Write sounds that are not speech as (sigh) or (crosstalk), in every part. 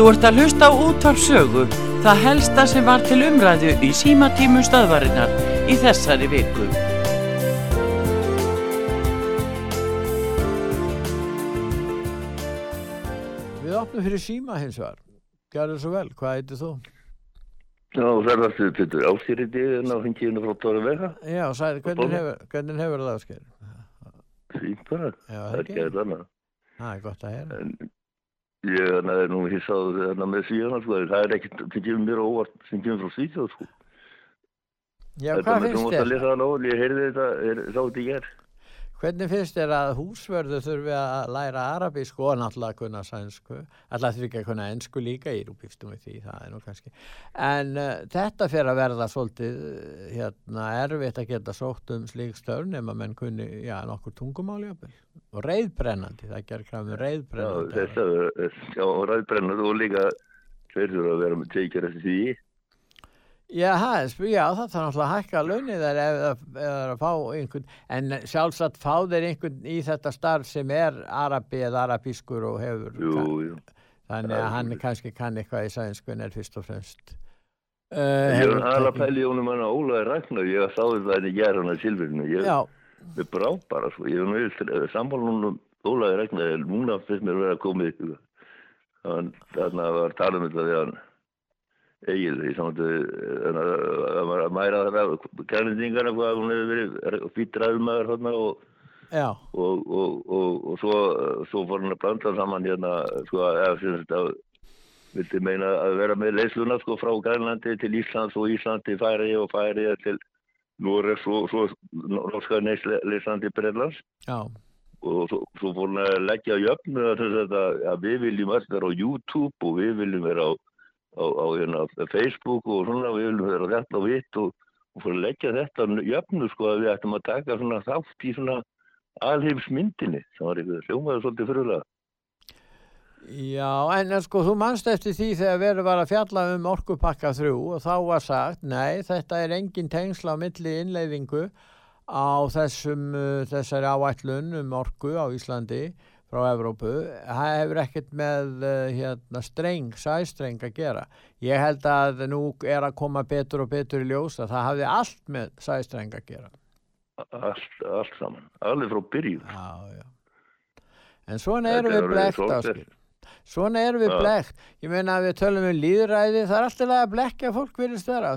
Þú ert að hlusta á útvarpsögu, það helsta sem var til umræðu í símatímu stöðvarinnar í þessari viku. Við opnum fyrir síma hins vegar. Gjörðu svo vel, hvað heitir þú? Já, er það til ástýriti en á henginu frá Tóri Vega. Já, sæði, hvernig hefur, hvernig hefur það skeið? Fínt bara, það er ekki. eitthvað annað. Það er gott að heyra. En ég er nú hissað með síðan, sko, það er ekkert, það kemur mér óvart sem kemur frá Svíþjóð, sko. Já, Þetta hvað finnst þér? ég heyrði þetta, er, sá þetta í gerð. Hvernig finnst þér að húsvörðu þurfi að læra arabísku og náttúrulega að kunna sænsku? Alltaf þurfi ekki að kunna ensku líka, ég er úpýstum við því, það er nú kannski. En uh, þetta fyrir að verða svolítið uh, hérna, erfitt að geta sótt um slík störn nema menn kunni, já, nokkur tungumáli jafnvel. Og reyðbrennandi, það gerir krafum Já, reyðbrennandi. þetta, er- já, og ræðbrennur og líka tveir þurfa að vera með teikjar eftir því. Já, það er já, það þarf náttúrulega að hækka launið þær ef það er að fá einhvern, en sjálfsagt fá þeir einhvern í þetta starf sem er arabi eða arabískur og hefur, Jú, jú. þannig það að er hann kannski kann eitthvað í sænsku er fyrst og fremst. Uh, Ég er aðla tekið- pæli Jónum hann að Ólaði Ragnar, ég sá þetta þetta í gerð hann að Silfurinu. Ég, Já, Við brá bara svo, ég er nú sammálanum Ólaði Ragnar, núna finnst mér vera að koma í ykkur. Þannig að var talað um þetta því hann eigið því samt að mæra það kærlendingarna hvað hún hefur verið fýtt ræðumæður hérna og, og, og, og, og svo, svo fór hann að blanda saman hérna sko ef sem þetta vildi meina að vera með leysluna sko frá Grænlandi til Íslands og Íslandi færi og færi til Núrið svo, svo norska leyslandi Breitlands og svo, svo fór hann að leggja jöfnu að, þetta, að við viljum öll vera á YouTube og við viljum vera á, á, á hérna, Facebook og svona við viljum vera þetta og vitt og, og fór að leggja þetta jöfnu sko að við ættum að taka svona þátt í svona alheimsmyndinni sem var eitthvað hljómaður svolítið fyrirlega. já, en sko þú manst eftir því þegar verið var að fjalla um orkupakka þrjú og þá var sagt, nei, þetta er engin tengsla á milli innleiðingu á þessum, uh, þessari áætlun um orku á Íslandi frá Evrópu, það hefur ekkert með uh, hérna streng, sæstreng að gera. Ég held að nú er að koma betur og betur í ljós að það hafði allt með sæstreng að gera. Allt, allt saman, alveg frá byrjun. Já, já. En svona erum er við blekt áskil. Svona erum við blekt. Ég meina að við tölum um líðræði, það er alltaf að blekja fólk virðist vera.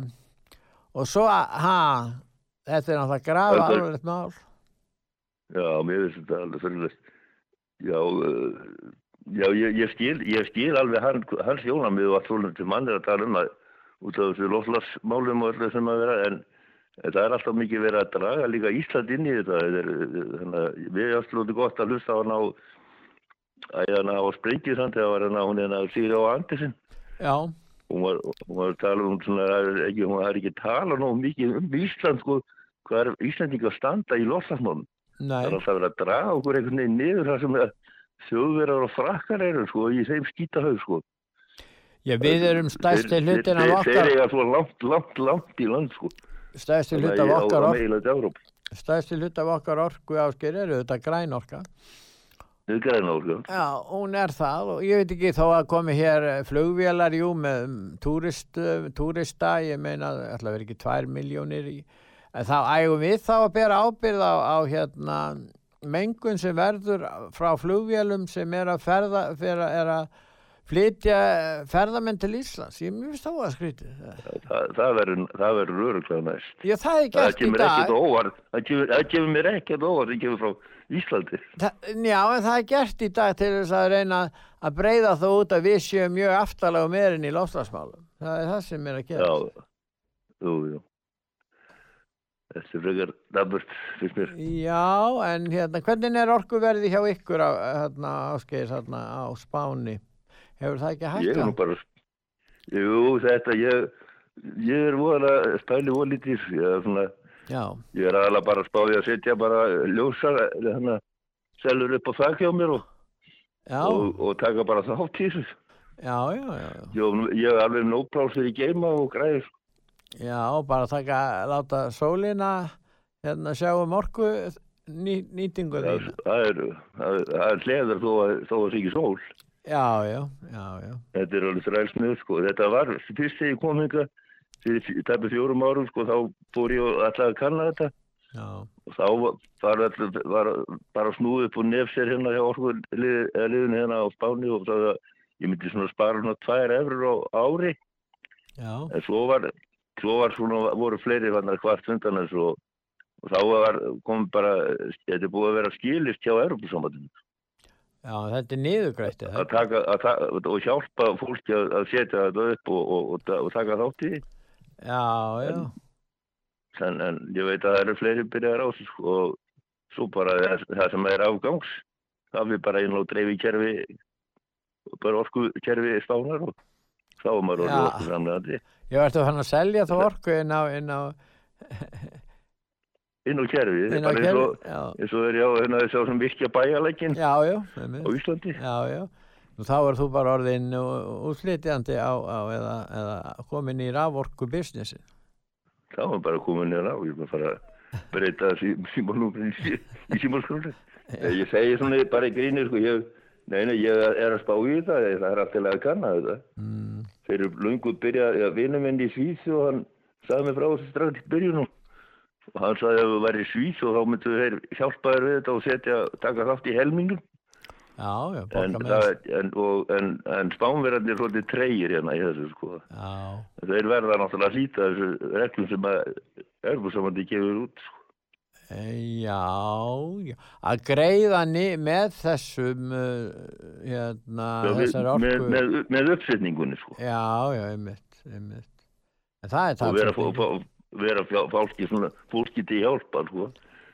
Og svo, ha, þetta er náttúrulega grafa alveg mál. Já, mér finnst þetta alveg fyrirlega. Já, uh, já ég, ég, skil, ég skil alveg hann, hans jónamið og allt svolítið til mann er að tala um að út af þessu lofslagsmálum og öllu sem að vera en, það er alltaf mikið verið að draga líka Ísland inn í þetta. er, þannig að við erum alltaf gott að hlusta á hann á að hann á sprengisand þegar var hann á hún en að síða á Andersen. Já, Hún var, hún var að tala um svona, er ekki, hún har ekki tala nóg mikið um Ísland sko, hvað er Íslandinga að standa í lofslagsmálum. Það er alltaf verið að draga okkur einhvern veginn niður það sem að þjóðverðar og frakkar eru sko í þeim skýtahau sko. já, við erum stærsti Þeir- hlutin af þeir- Þeir okkar, eiga svo langt, langt, langt í land sko. stærsti hlut af okkar, Európa. stærsti hlut af okkar orku áskil eru þetta græn orka. Þið græna orku. Já, hún er það og ég veit ekki þó að komi hér eh, flugvélar, jú, með túrist, eh, túrista, ég meina, að vera ekki tvær miljónir í, en þá ægum við þá að bera ábyrð á, á hérna mengun sem verður frá flugvélum sem er að ferða, er að flytja ferðamenn til Íslands, ég finnst þá að skrítið. Það, það verður það öruglega næst. Já, það er Það gert í kemur ekkert óvart. Það kemur, það kemur mér ekkert óvart. Það kemur frá Íslandi. Það, já, en það er gert í dag til þess að reyna að breyða þá út að við séum mjög aftalega meirinn í lofslagsmálum. Það er það sem er að gera. Já, jú, jú. Þetta er frekar daburt, finnst mér. Já, en hérna, hvernig er orkuverði hjá ykkur á, hérna, áskeis hérna, á Spáni? Hefur það ekki Ég er nú bara, jú, þetta, ég, ég er voðalega spæli volítið, ég er svona, Já, ég er aðalega bara spáði að setja bara ljósar, þannig að selur upp á þakk hjá mér og, og, og taka bara þátt í þessu. já, já, já. Ég, ég er alveg nópláls fyrir geima og græðir. Já, bara taka, láta sólina, hérna, sjá um orku ný, nýtingu Það, þína. það er, það er, það er hleður þó að það sé ekki sól. Já, já, já, já. Þetta er alveg þrælsmið, sko. Þetta var fyrst þegar ég kom hinga, fyrir tæpi fjórum árum, sko, þá fór ég alltaf að kanna þetta. Já, Og þá var, var bara snúið upp og nefsér hérna hjá orku liðinu hérna á Spáni og það að ég myndi svona spara svona tvær efrur á ári. já, En svo var, svo var svona, voru fleiri vannar hvart undan þessu og, og þá var, kom bara, þetta er búið að vera skilist hjá Europasambandinu. já, þetta er niðurgrættið. Að taka, að, ta- og hjálpa fólki að, að setja þetta upp og, og, og, ta- og taka þátt í. Já, já, En, en ég veit að það eru fleiri byrjar á þessu sko, og svo bara það, það sem er afgangs, það við bara inn á dreifi kerfi, bara orku kerfi spánar og þá er maður Já. orðið orku framlegandi. varst að hann að selja þá orku inn á, inn á, (laughs) Inn á kerfi, inn á eins og, kerfi. Já, eins og er já, hérna þess að sem virkja bæjarleikin já, já, á. Íslandi. já, já. Nú þá er þú bara orðin útflytjandi á, á eða, eða komin í raforku businessi. þá er bara komin nýra á, ég er bara að fara að breyta símálnúmurinn í, í símálskrúli. Ég segi svona bara í gríni, sko, ég, nei, nei, ég er að spá í þetta, það er alltaf að kanna þetta. Mm, Þeir eru lungu byrjað, já, vinur minn í Svís og hann sagði mig frá þessu strax í byrjunum. Og hann sagði að ef þú væri í og þá myndu þeir hjálpa þér við þetta og setja, taka þátt í helmingum. já, já, En, það, en, og, en, en spánverðarnir er svolítið treyir hérna í þessu, sko. Já, Þeir verða náttúrulega að hlýta þessu reglum sem að Erbusamandi gefur út, sko. Já, já. Að greiða með þessum, uh, hérna, Já, við- þessar orku. með, með, með uppsetningunni, sko. Já, já, einmitt, einmitt. En það er Og vera, fólki, svona, fólki til hjálpa, sko.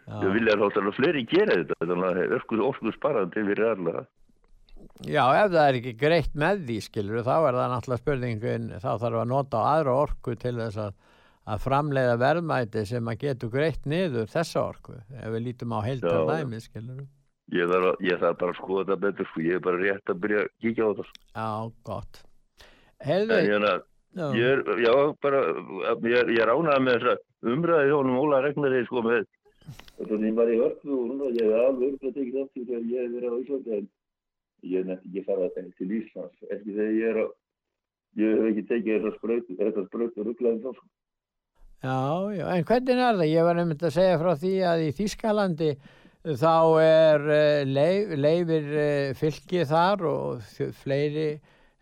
Vilja þá að fleiri gera þetta, þannig að orku, orku sparandi fyrir alla. Já, ef það er ekki greitt með því, skilur, þá er það náttúrulega spurningin, þá þarf að nota á aðra orku til þess að, að framleiða verðmæti sem að getur greitt niður þessa orku, ef við lítum á heildar Já, já. dæmi, skilur. Ég að- ég þarf bara að skoða þetta betur, sko. Ég er bara rétt að byrja að kíkja á þetta. sko. Já, gott. En Heyrðu, hérna, ég er, já, bara, ég er, ég er ánægð með þessa umræði hjá honum Óla Regnari, sko, með Þannig ég var í örfu og núna, ég hef alveg að tekið aftur þegar ég hef verið á Íslandi, en ég nefndi ekki fara þetta til Íslands, ekki þegar ég er að, ég hef ekki tekið þessar sprautu, þessar sprautu rugglaðin þá, sko. Já, já, en hvernig er það? Ég var einmitt að segja frá því að í Þískalandi þá er uh, leif, leifir uh, fylki þar og fleiri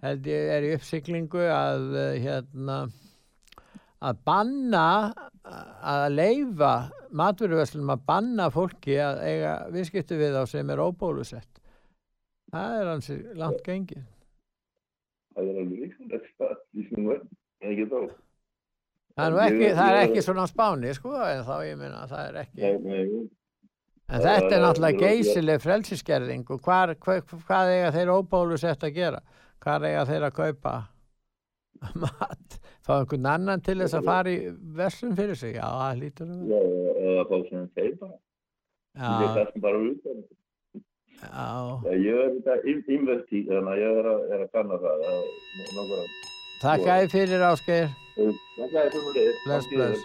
held ég er í uppsiklingu að uh, hérna að banna að leifa maturverslunum að banna fólki að eiga viðskipti við þá sem er óbólusett það er hansi langt gengið Það er alveg ríksulegt, það er sem verð, en ekki þá. Það er, ekki, það er ekki svona á spáni sko en þá ég meina það er ekki en þetta er það- náttúrulega geysileg frelsiskerðing og hvar, hvar, hvað eiga þeir óbólusett að gera? Hvar eiga þeir að kaupa (laughs) mat? Fá einhvern annan til þess að fara í verslun fyrir sig? Já það lítur að Já, eða fá sem þeir bara. Já, er það bara út Ég er þetta investi, þannig að ég er að, er að kanna það. það er að- Takk að þið fyrir áskeir Plus, plus.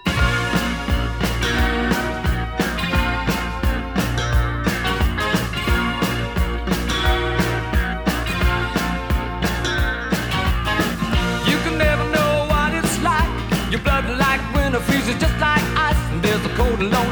Your blood like winter freezes just like ice And there's a cold alone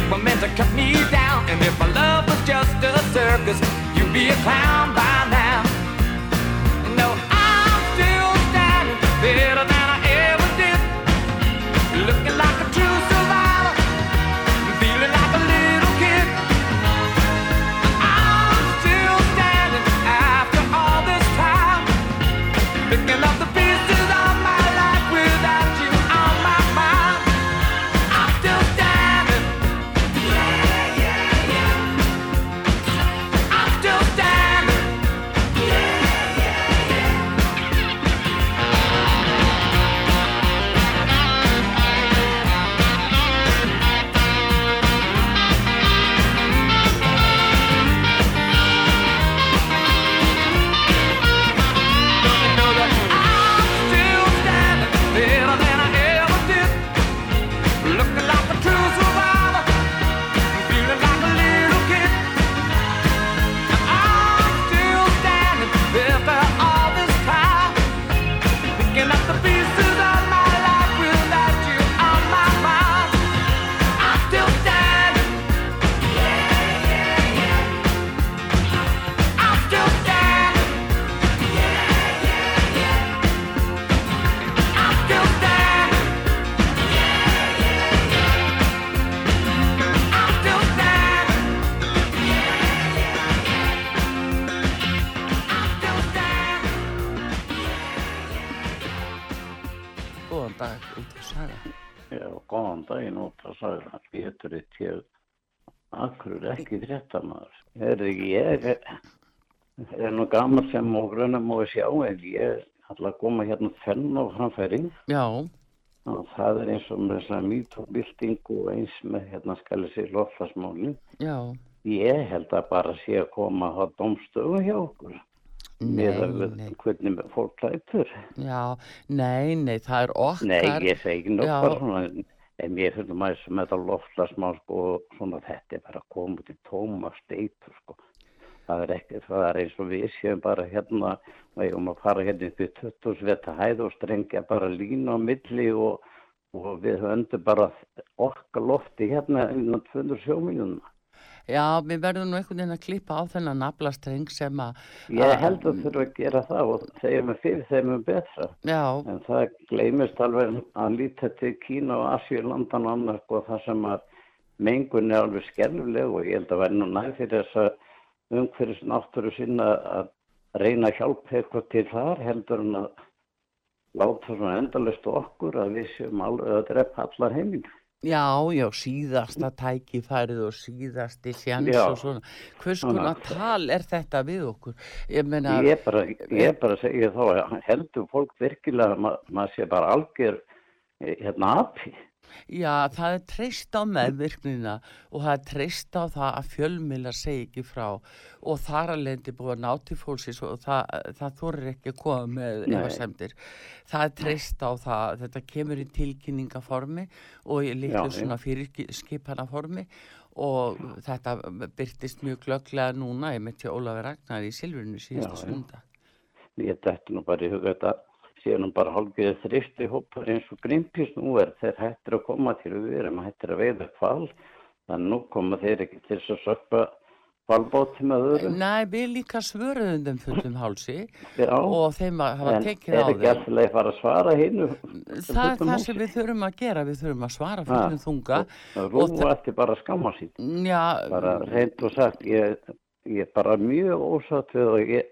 made were meant to cut me down. And if my love was just a circus, you'd be a clown by gaman sem og grunum og sjá en ég ætla að koma hérna fenn á framfæri Já, og það er eins og með þess að mýtóbilding og eins með hérna skali sér loftlasmálin já. ég held að bara sé að koma á domstöðu hjá okkur með hvernig fólk lætur Já, nei, nei, það er okkar. Nei, ég segi bara svona, en mér finnst maður sem þetta loftlasmál sko, svona þetta er bara út í tóma steitur sko. Það er ekki, það er eins og við séum bara hérna, við erum að fara hérna upp í 20 sveta hæð og strengja bara línu á milli og, og við höndum bara okkar lofti hérna innan 200 sjóminuna. Já, við verðum nú einhvern veginn að klippa á þennan naflastreng sem að... Ég held að þurfa að gera það og þegar með fyrir þeim er betra. Já, En það gleymist alveg að líta til Kína og Asíulandan og annars og það sem að mengun er alveg skelvileg og ég held að vera nú næð fyrir þess að umhverfis náttúru sinna að reyna að hjálpa eitthvað til þar heldur en að láta svona endalist okkur að við séum alveg að drepa allar heiminn. já, já, síðasta tækifærið og síðasti sjans og svona. Hvers konar tal er þetta við okkur? Ég meina, Ég bara, ég bara segja þá heldur fólk virkilega að ma maður sé bara algjör eh, hérna api. Já, það er treyst á meðvirknina og það er treyst á það að fjölmila segi ekki frá og þar að lendi búið að ná til fólksins og það, það þorir ekki að koma með Nei. efasemdir. Það er treyst á það, þetta kemur í tilkynningaformi og í litlu svona fyrirskipanaformi og þetta byrtist mjög glögglega núna, ég hjá Ólafi Ragnar í Já, já. sunda. Ég dætti nú bara í huga þetta nú bara hálfgeðið þrifti hópar eins og Greenpeace. Nú er þeir hættir að koma til við erum hættir að veiða hval þannig nú koma þeir ekki til að sökpa hvalbóti með öðru. Nei, við líka svöruðum þeim fullum hálsi Já, og þeim að hafa en tekið á er ekki þeim. alltaf að fara að svara hinnu Það er það sem við þurfum að gera, við þurfum að svara fullum þunga. og Rúa það- ætti bara að skamma sín Já, bara reynd og sagt ég, ég er bara mjög ósatt við og ég,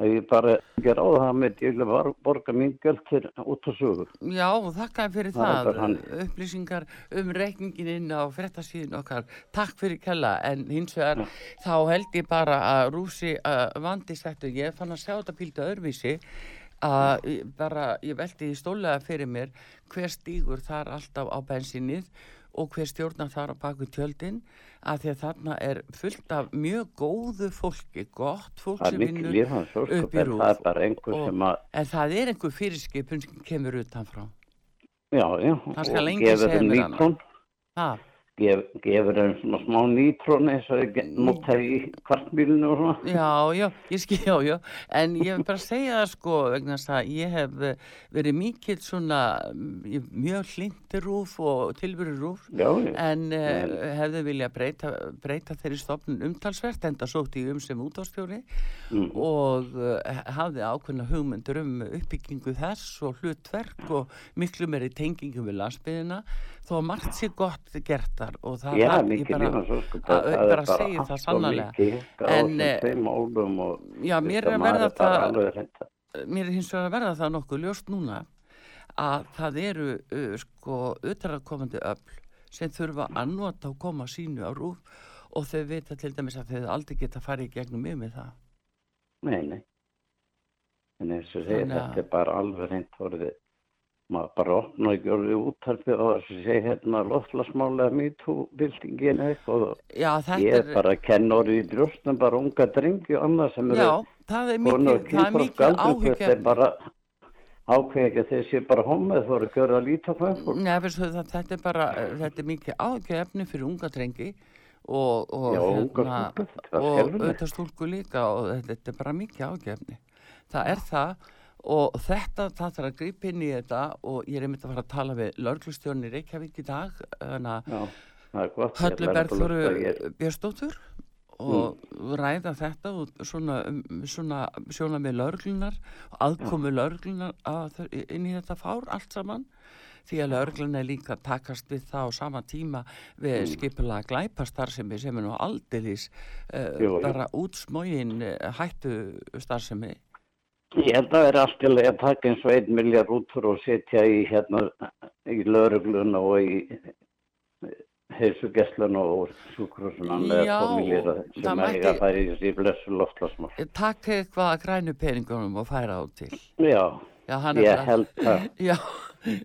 að ég bara ger á það með ég vil borga mín gjöld til út á sögur já, og þakka fyrir Það það, upplýsingar um reikningin á frettasíðin okkar, takk fyrir kella, en hins vegar þá held ég bara að rúsi uh, vandi settu, ég fann að sjá þetta píldu öðruvísi, að bara, ég veldi í stólega fyrir mér hver stígur þar alltaf á bensinnið og hver stjórnar þar á baku tjöldin að því að þarna er fullt af mjög góðu fólki, gott fólk það sem vinnur upp í það er að En það er einhver fyrirskipun sem kemur utanfrá. já, já, Það og gefur þeim mér annað. Gef, gefur þeim svona smá nýtrón eins og þeir nota í kvartbílinu og svona. Já, já, ég skil, já, já. En ég vil bara segja það sko vegna þess að ég hef eh, verið mikill svona mm, mjög hlindir rúf og tilveru rúf já, já, en uh, hefði vilja breyta, breyta þeirri stofnun umtalsvert enda sótt í um sem útvástjóri mm, og uh, hafði ákveðna hugmyndur um uppbyggingu þess og hlutverk og miklu meiri tengingum við landsbyðina þó margt sé gott gert þar og það já, það- ég bara- sko, að- það er bara segi það hikka á En, eh, Já, mér er að verða það að- mér er hins vegar að verða það nokkuð ljóst núna að það eru uh, sko utarakomandi öll sem þurfa að nota og koma sínu á rúf og þau vita til dæmis að þau aldrei geta farið í gegnum mig með það. Nei, nei. En eins og að- þetta er bara alveg reynd orðið. Maður bara opna og gjörði úttarpið og þess að segja hérna loftlasmálega MeToo-byltingin eitthvað. og Já, Ég er bara að kenna orðið í brjóstum bara unga drengi og annað sem eru er mikið, og það er kynþroska mikið aldrei, Þetta er bara ákveð ekki sé bara hommið þú eru að gjöra að líta hvað. Nei, það, þetta er bara, þetta er mikið ágefni fyrir unga drengi og, og, Já, unga stúlkur, þetta er og auðvitað stúlku líka og þetta, er bara mikið ágefni. Það er það og þetta, það þarf að grípa inn í þetta og ég er einmitt að fara að tala við lörglustjórn í Reykjavík í dag, þannig að Já, það er gott. ég Höllu ætla að Bergþóru láta ég- Björnsdóttur og ræða þetta og svona, um, svona sjóna með lörglunar og aðkomu lörglunar inn í þetta fár allt saman því að lörglun er líka að takast við það á sama tíma við mm. skipulega glæpastarfsemi sem er nú aldeilis uh, jú. bara útsmógin uh, hættu starfsemi Ég held að vera allt í leið að taka eins og einn miljard útur og setja í hérna í lauruglun og í heilsugesslun og Já, 2 miljardar sem það að mætti- að færi í blessu loftlasmál. Takk eitthvað að grænu peningunum og færa á til. Já, Já, er ég held það. (laughs) Já,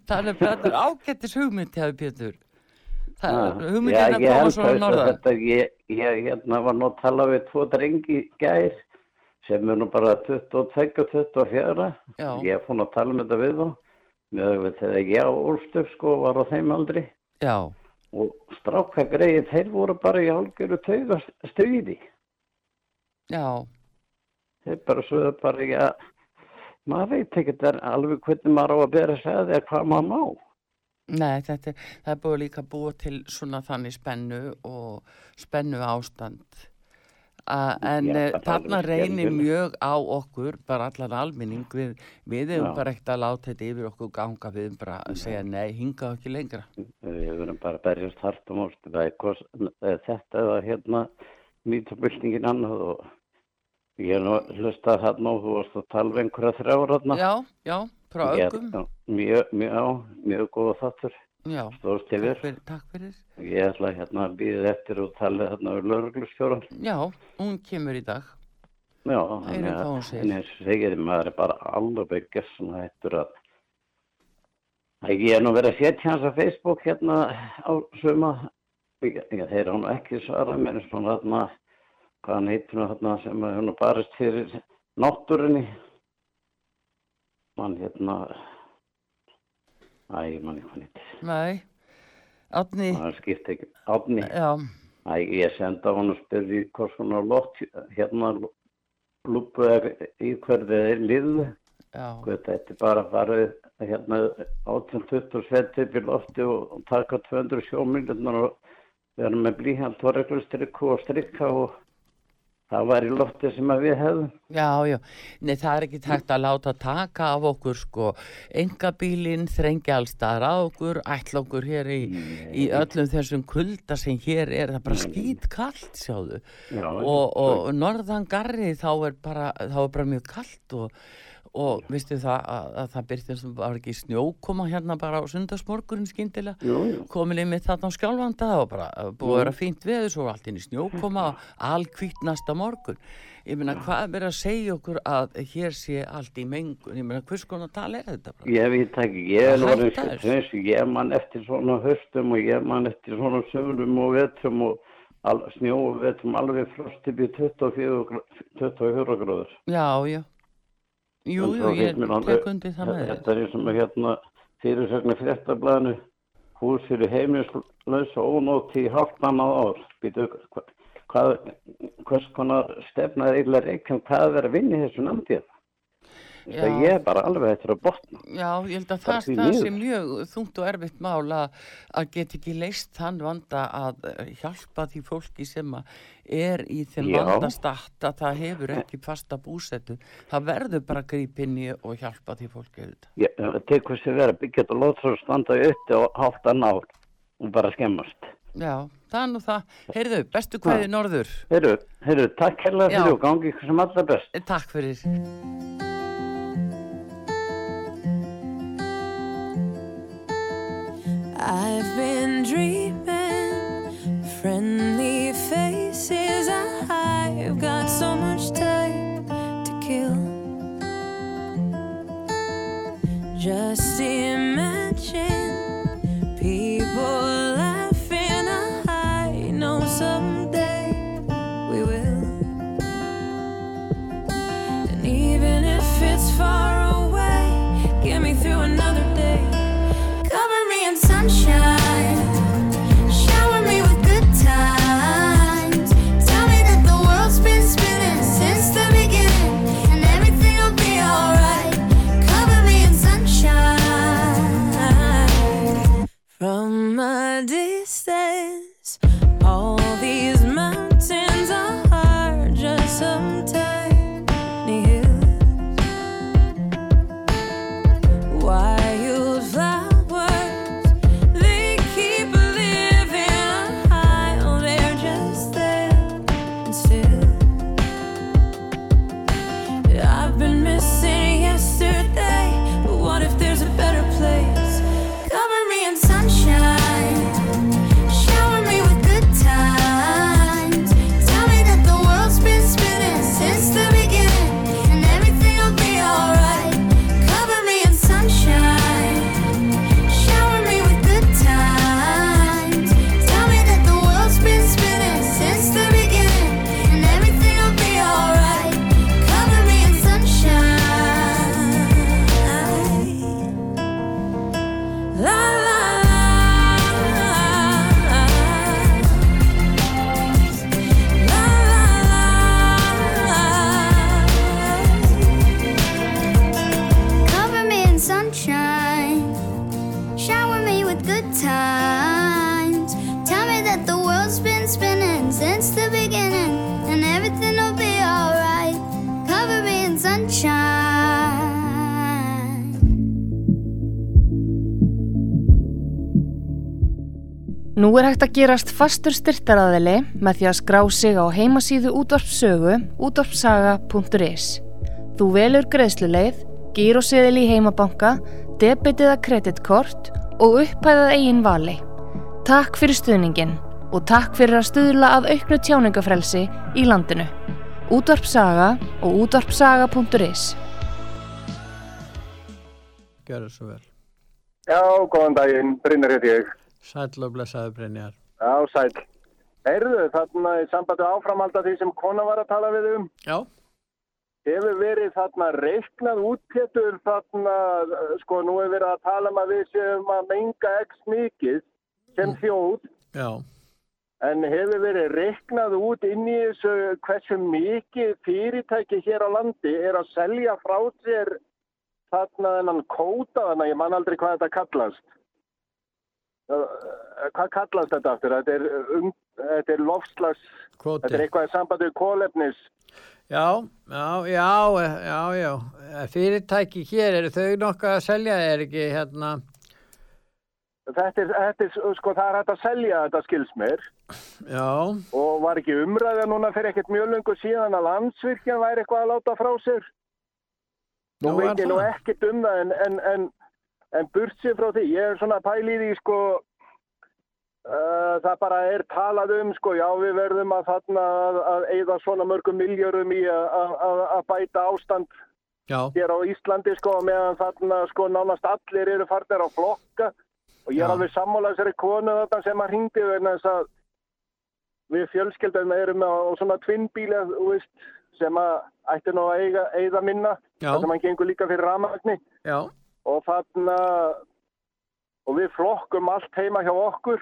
það er Pétur ágættis hugmynd hefur Pétur. Það er Já, hugmyndin að ég koma held svona að norðan. Þetta, ég, ég hérna var nú að tala við tvo drengi gær sem er nú bara 22 og 24. Já. Ég er fór að tala um þetta við þá. Með þegar ég ólst upp sko var á þeim aldri. Já, Og strákagreið, þeir voru bara í algjöru tauga stríði. já, Þeir bara sögðu bara, já, maður veit ekki alveg hvernig maður á að bera að eða hvað maður má. nei, þetta er, það er búið líka búa til svona þannig spennu og spennu ástand. En það er þarna reynir mjög á okkur, bara allan almenning, við, við hefum Já. bara ekkert að láta þetta yfir okkur ganga, við hefum bara að segja nei, hinga ekki lengra. Við verðum bara að berjast hart og er hvort, eh, þetta eða hérna mýtabildingin annað og ég er nú hlustað þarna og þú varst að tala um einhverja þrjára. Já, já, frá já, Mjög, mjög, mjög góða þáttur. Já, takk fyrir, takk fyrir. Ég ætla hérna að býða eftir og tala þarna um lauruglustjóran. Já, hún kemur í dag. Já, hún að segir. maður er bara alveg gessun hættur að að ég er nú verið að setja hans á Facebook hérna á suma þeir hann ekki svara mér svona þarna hvað hann heitir þarna sem að hann barist fyrir náttúrunni mann hérna æ, ég hann heitir. Nei, Átni, það skipti ekki átni já, Æ, ég senda hann og spurði hvort svona lótt hérna lúpu er í hverði liðu. já, Hvað þetta er bara að fara hérna 18-20 svett upp í lofti og, taka 200 sjómiljunar og vera með blíhand og reglurstrykku og strykka og það var í lofti sem að við hefðum. já, já. Nei, það er ekki tægt að láta taka af okkur, sko, engabílinn þrengja allstaðar á okkur, ætla okkur hér í, í öllum þessum kulda sem hér er, það er bara skýt kallt, sjáðu. Já, Og, og norðan garri þá er bara, þá er bara mjög kallt og, og vistu það að, að það byrtist sem var ekki snjókoma hérna bara á sundagsmorgunin jú. komin einmitt þarna á skjálfanda og bara uh, búið að vera fínt veður svo allt inn í snjókoma og alkvítt næsta morgun. Ég meina hvað er að segja okkur að hér sé allt í mengun? Ég meina hvers konar tal er þetta bara? Ég veit ekki, ég er Það orðin hættar þessu. þessu, ég man eftir svona höstum og ég man eftir svona sögurum og vetrum og al, snjó og vetrum alveg 24, gr- 24 gráður. já, já jú, jú, ég tek undir það með Þetta er eins og með hérna fyrirsögnu fréttablaðinu hús fyrir heimilislaus og ónótt í hálfnan á ár. Býtu, hva- hvað, hvers konar stefna er eiginlega reykjum hvað er verið að vinna í þessu namndið? Það ég er bara alveg eftir að botna. Já, ég held að það, því það sé mjög þungt og erfitt mál að, geta ekki leist þann vanda að hjálpa því fólki sem er í þeim vandastatt að það hefur ekki fasta búsetu. Það verður bara að grípa inn í og hjálpa því fólki það tekur sér verið að byggja þetta lótsar og standa uppi og hálftan ár og bara skemmast. Já, það er nú það. Heyrðu, bestu kveði norður. Heyrðu, heyrðu, takk Já. fyrir og gangi ykkur sem allra best. Takk fyrir. I've been dreaming hægt að gerast fastur styrtaraðili með því að skrá sig á heimasíðu útvarpsögu útvarpsaga.is. Þú velur greiðsluleið, gíróseðil í heimabanka, debitiða kreditkort og upphæðað eigin vali. Takk fyrir stuðningin og takk fyrir að stuðla að auknu tjáningafrelsi í landinu. Útvarpsaga og útvarpsaga.is Gjörðu svo vel. Já, góðan daginn, Brynjar hér ég. Sæll og blessaðu Brynjar. Já, sæl. Heyrðu, þarna í sambandi áframhalda því sem kona var að tala við um, Já, hefur verið þarna reiknað útpétur þarna, sko, nú hefur verið að tala um að við séum að menga x mikið sem þjóð, já, en hefur verið reiknað út inn í þessu hversu mikið fyrirtæki hér á landi er að selja frá sér þarna þennan kóta, þannig að ég man aldrei hvað þetta kallast. Uh, Hvað kallast þetta aftur? Þetta er, um, þetta er lofslags, kvoti. þetta er eitthvað í sambandi við kólefnis. Já, já, já, já, já. Fyrirtæki hér, eru þau nokkuð að selja, er ekki hérna, Þetta er, þetta er, sko, það er hægt að selja þetta skils mér já, og var ekki umræða núna fyrir ekkert mjög lungu síðan að landsvirkjan væri eitthvað að láta frá sér. Nú veit ég nú ekkert um það en, en, en, en burt sér frá því. Ég er svona pæl í sko, uh, það bara er talað um, sko, já við verðum að þarna að, að eigða svona mörgum miljörum í að, að, að- að bæta ástand já, hér á Íslandi sko meðan þarna sko nánast allir eru farnir á flokka og ég er Já. alveg sammála þessari konu þarna sem að hringdi vegna þess að við fjölskeldum erum á svona tvinnbíla þú veist, sem að ætti nú að eiga, eiga minna þar sem hann gengur líka fyrir ramagni já, og þarna og við flokkum allt heima hjá okkur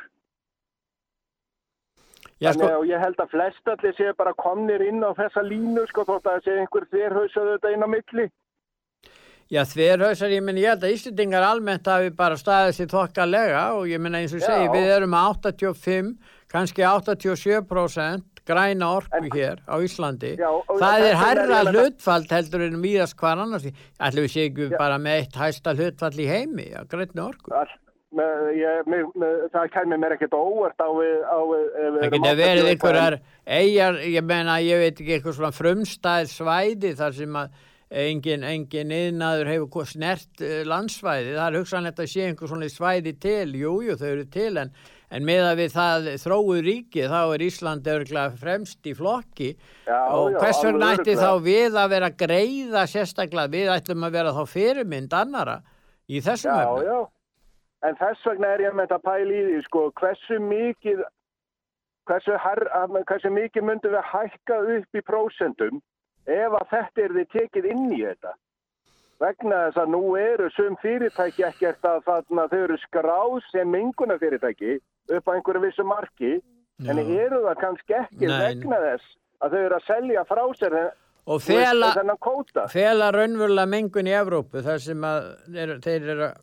já, Þannig sko, að ég held að flest allir séu bara komnir inn á þessa línu sko þótt að það sé einhver þverhauðsöðu þetta inn á milli já, þverhausar, ég minn, ég held að Íslendingar almennt hafi bara staðið sér þokkalega og ég minna eins og Já. segi, við erum að 85, kannski 87% græna orku En- hér á Íslandi. Já, Það er herra hlutfall heldur en víðast hvar annars. Ætlum við sé ekki Já. bara með eitt hæsta hlutfall í heimi á grænni orku. all, með, ég, með, með, það kæmi mér ekkert óvart á á Það 80 verið einhverjar eigjar, ég meina, ég veit ekki, eitthvað svona frumstæð svæði þar sem að engin, engin yðnaður hefur snert uh, landsvæði. Það er hugsanlegt að sé einhver svona svæði til, jú, jú, þau eru til, en, en með að við það þróu ríki, þá er Ísland örglega fremst í flokki Já, og hvers vegna ætti þá við að vera greiða sérstaklega, við ætlum að vera þá fyrirmynd annara í þessum Já, efnum. já. En þess vegna er ég með þetta pæl í því, sko, hversu mikið, hversu, her, hversu mikið myndum við hækka upp í prósentum ef að þetta er þið tekið inn í þetta. Vegna þess að nú eru sum fyrirtæki ekkert að þarna þau eru skráð sem minguna fyrirtæki upp á einhverju vissu marki, en Já. eru það kannski ekki Nei. vegna þess að þau eru að selja frá sér Og fela, fela raunverulega mengun í Evrópu þar sem að er, þeir eru að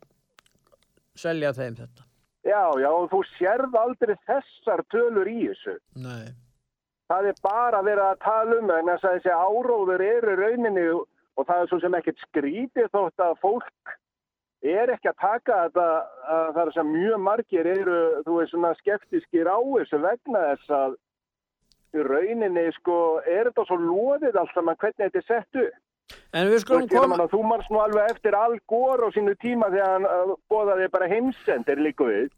selja þeim þetta. Já, já, og þú sérð aldrei þessar tölur í þessu. Nei. Það er bara verið að tala um en þess að þessi áróður eru rauninni og það er svo sem ekkert skrítið þótt að fólk er ekki að taka þetta að það er sem mjög margir eru, þú veist, svona skeptiskir á þessu vegna þess að í rauninni, sko, er þetta svo loðið allt saman hvernig þetta er sett upp. En við skulum koma... þú marst nú alveg eftir Al Gore á sínu tíma þegar hann uh, bóðaði bara heimsendir líka við.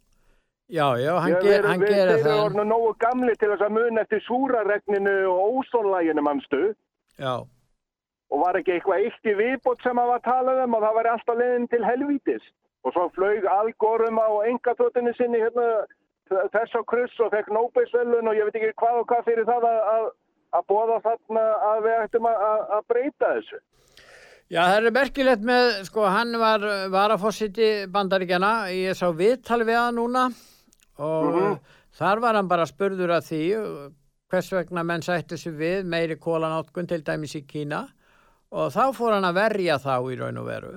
Já, já, hann, verið- hann við- gerir Þeir eru það. orðinu nógu gamli til þess að muna eftir súraregninu og ósónlæginu mannstu Já, og var ekki eitthvað eitt í viðbót sem að var talað um og það var alltaf leiðin til helvítis og svo flög algórum á engatótinu sinni hérna þess á kryss og fekk nóbeisvelun og ég veit ekki hvað og hvað fyrir það að, að, að bóða þarna að við ættum að, að, breyta þessu. já, það er merkilegt með, sko, hann var varafossiti bandaríkjana, ég sá viðtal við hann núna og Mhm. þar var hann bara spurður að því uh, hvers vegna menn sættu sig við meiri kólanátkun til dæmis í Kína og þá fór hann að verja þá í raun og veru.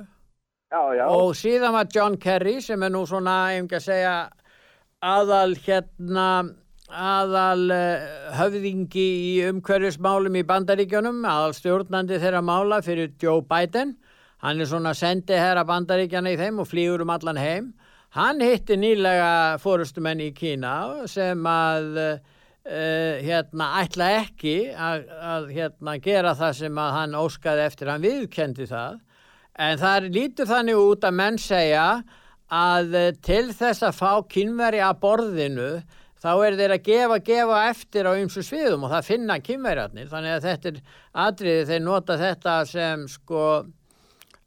Já, já, Og síðan var John Kerry sem er nú svona, ég um ekki að segja, aðal hérna, aðal uh, höfðingi í umhverfismálum í bandaríkjunum, aðal stjórnandi þeirra mála fyrir Joe Biden. Hann er svona sendi herra bandaríkjana í þeim og flýgur um allan heim. hann hitti nýlega fórustumenn í Kína sem að uh, hérna ætla ekki að, að hérna gera það sem að hann óskaði eftir, hann viðkendi það. En það lítur þannig út að menn segja að eh, til þess að fá kynveri að borðinu þá er þeir að gefa, gefa eftir á ymsu sviðum og það finna kynverjarnir þannig að þetta er atriði þeir nota þetta sem sko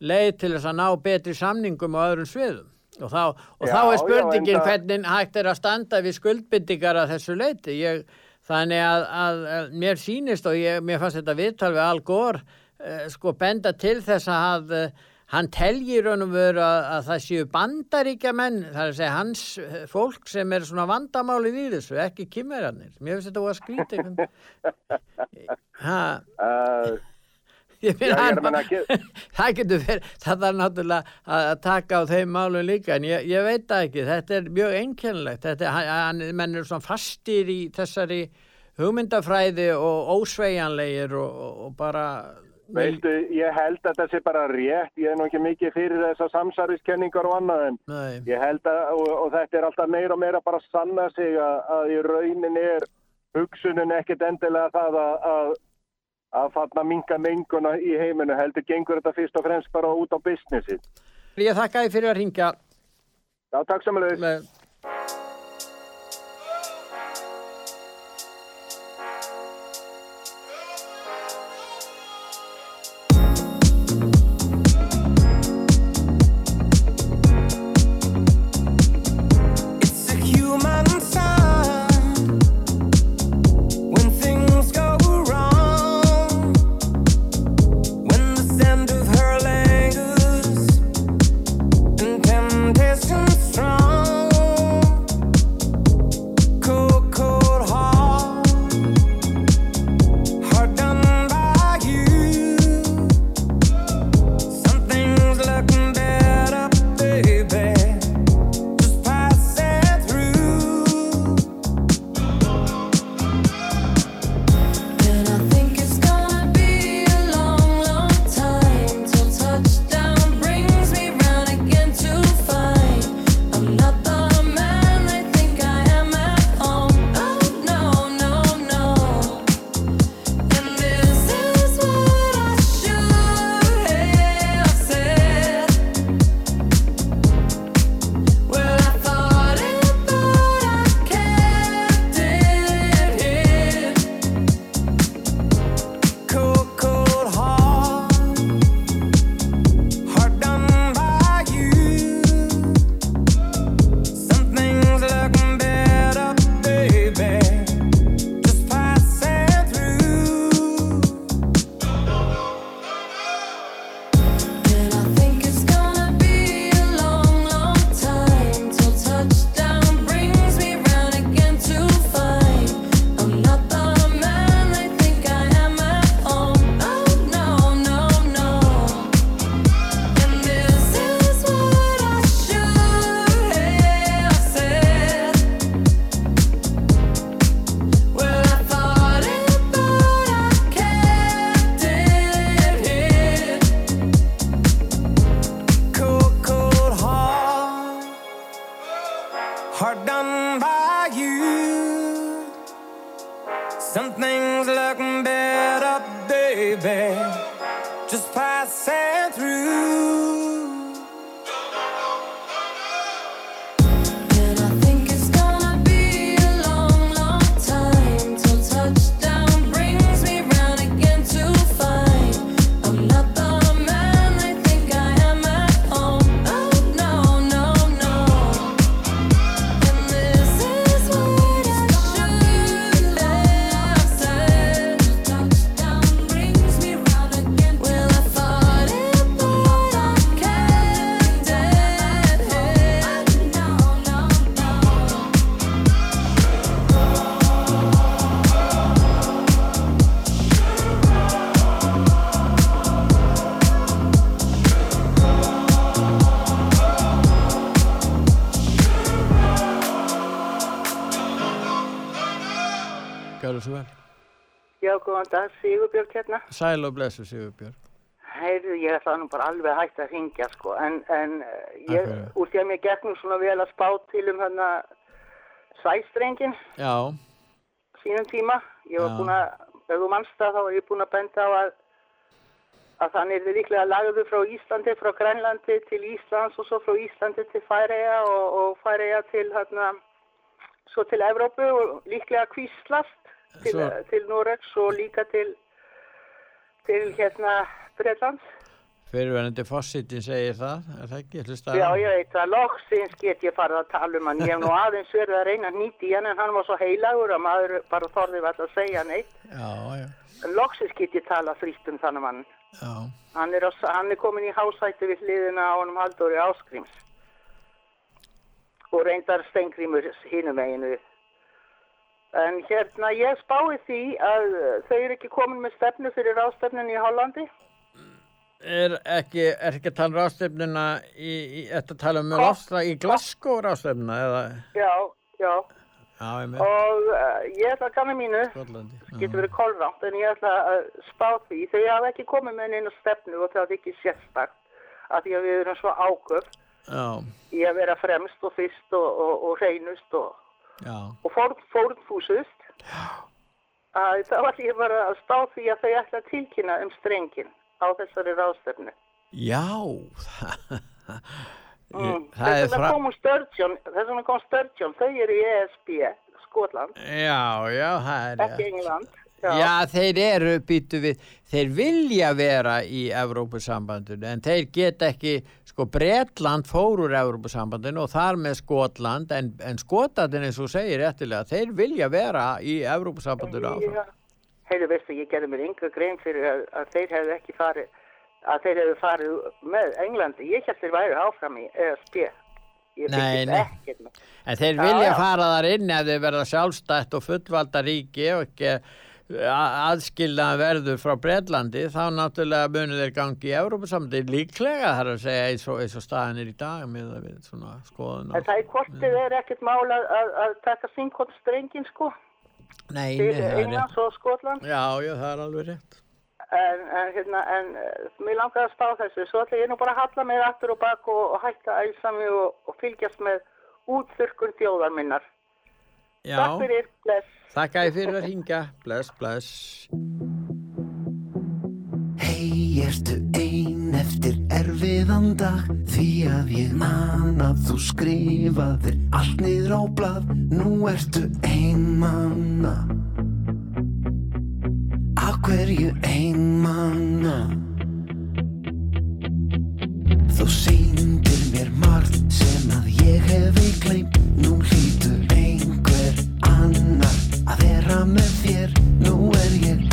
leið til þess að ná betri samningum á öðrum sviðum og þá, og Já, þá er já, spurningin enda- hvernig hægt er að standa við skuldbyndingar að þessu leiti ég, þannig að, að, að mér sýnist og ég, mér fannst þetta viðtal við Al Gore uh, sko benda til þess að uh, hann telji raun og veru að, að það séu bandaríkja menn, það er að segja hans eh, fólk sem er svona vandamálið í þessu, ekki kymverjarnir. Mér finnst þetta Já, (laughs) að meina ekki- (laughs) (laughs) það getur verið, það er náttúrulega að að taka á þeim málum líka, en ég, ég veit það ekki, þetta er mjög einkennilegt, þetta er, menn er svona fastir í þessari hugmyndafræði og ósveigjanlegir og, og, bara... veistu, ég held að það sé bara rétt, ég er nú ekki mikið fyrir þessar samsæriskenningar og annað en Nei, ég held að, og, og þetta er alltaf meira og meira bara að sanna sig að, að í raunin er hugsunin ekkit endilega það að, að, að fatna minga menguna í heiminu, heldur gengur þetta fyrst og fremst bara út á businessi. ég þakka þið fyrir að ringja. Já, takk samanlega. Gjörðu svo vel. Já, góðan dag, Sigurbjörg hérna. Sæl og blessu Sigurbjörg. heyrðu, ég ætla nú bara alveg hægt að ringja, sko, en, en eh, ég, úr því að mér nú svona vel að spá til um hérna sæstrengin Já, sínum tíma. Ég var búin að, ef þú mannst það, þá var ég búin að benda á að, að þannig er þið líklega lagðu frá Íslandi, frá Grænlandi til Íslands og svo frá Íslandi til Færeja og, og Færeja til hérna, svo til Evrópu og líklega kvíslast til, Svo- til Noregs og líka til, til hérna Breitlands. fyrirverandi fósittin segir það, er það ekki? Hlusta Já, ég veit að loksins get ég farið að tala um hann. Ég hef nú aðeins verið að reyna að nýti í hann en hann var svo heilagur að maður bara þorði alltaf að segja neitt. Já, já, En loksins get ég tala frítt um þannig mann. já. Hann er, hann er komin í hásætti við hliðina á honum Halldóri Áskrims. Og reyndar steingrímur hinum meginu. En hérna, ég spái því að þau eru ekki komin með stefnu fyrir rástefnun í Hollandi. Er ekki, er ekki að tala um rástefnuna í, í þetta tala um Hvað? rástefnuna í Glasgow rástefnuna eða, Já, já. já, ég með Og uh, ég ætla að kanna mínu, Skotlandi. getur verið kolrátt, en ég ætla að spá því. Þau hafa ekki komið með neina stefnu og það er ekki sérstakt. Af því að við erum svo áköf Já, í að vera fremst og fyrst og, og, og reynust og og fórn, fórnfúsust það var ég bara að stá því að þau ætla að tilkynna um strengin á þessari ráðstefnu. já, (laughs) Mm. það er Þess vegna kom Sturgeon, þess vegna kom Sturgeon, þau eru í ESB, Skotland, Já, já, það er ekki. England. Já, þeir eru býtu við, þeir vilja vera í Evrópusambandinu en þeir get ekki, sko Bretland fór úr Evrópusambandinu og þar með Skotland en, en Skotlandin eins og segir réttilega, þeir vilja vera í Evrópusambandinu áfram. Já. Heiðu veistu, ég gerði mér yngra grein fyrir að, að þeir hefðu ekki farið, að þeir hefðu farið með Englandi. Ég held þeir væri áfram í ESB. Ég ekkert með. En þeir Já, vilja já. fara þar inn ef þeir verða sjálfstætt og fullvalda ríki og ekki aðskilnaðan verður frá Breitlandi þá náttúrulega munir þeir gangi í Evrópusambandi líklega þar að segja eins og, eins og staðan er í dag með það við svona skoðun En það er kortið er ekkert mál að, að, að taka sínkot strengin sko. Nei, til er. Englands og Skotland. Já, já, það er alveg rétt. en, en, hérna, en uh, mér langar að spá þessu. Svo ætla ég nú bara að halla mig aftur og bak og, og hætta að æsa mig og, og fylgjast með útþurkun þjóðar minnar Já, Takk fyrir, bless. Þakka ég fyrir að ringa. Bless, bless. Hei, ertu ein eftir erfiðan dag? Því að ég man að þú skrifaðir allt niður á blað. Nú ertu ein manna. Af hverju ein manna? Þú sýndir margt sem að ég hefi gleymt. Nú hlýtur einhver annar að vera með þér. Nú er ég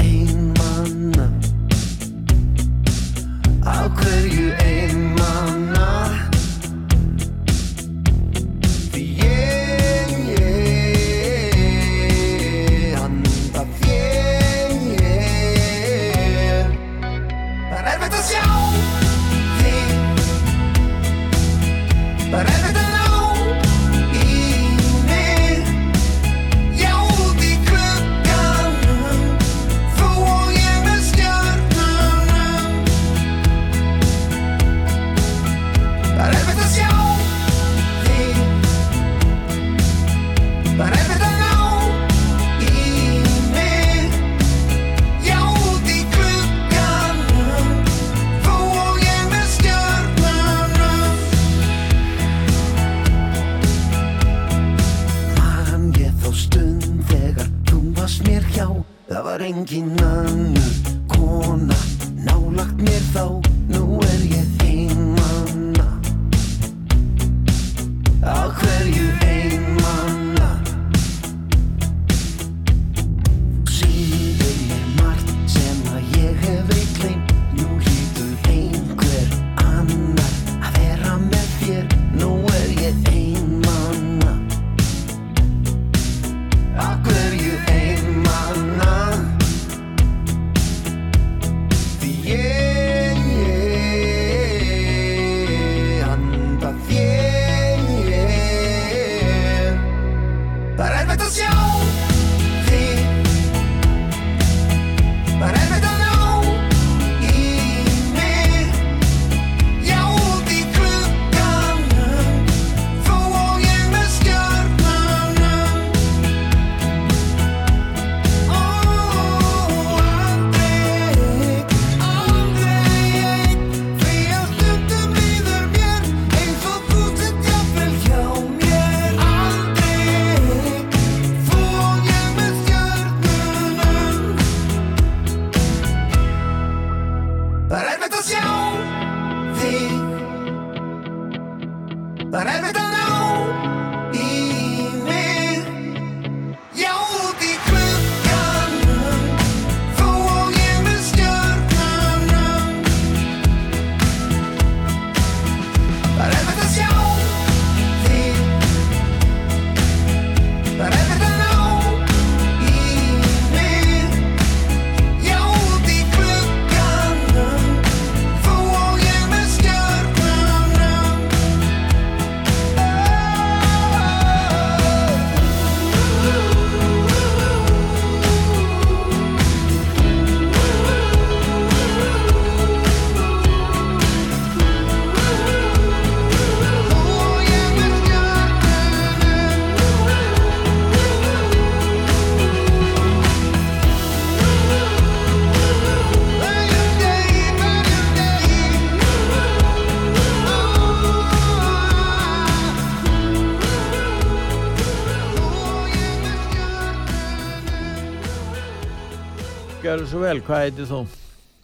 Gjörðu svo vel, hvað heitir þú?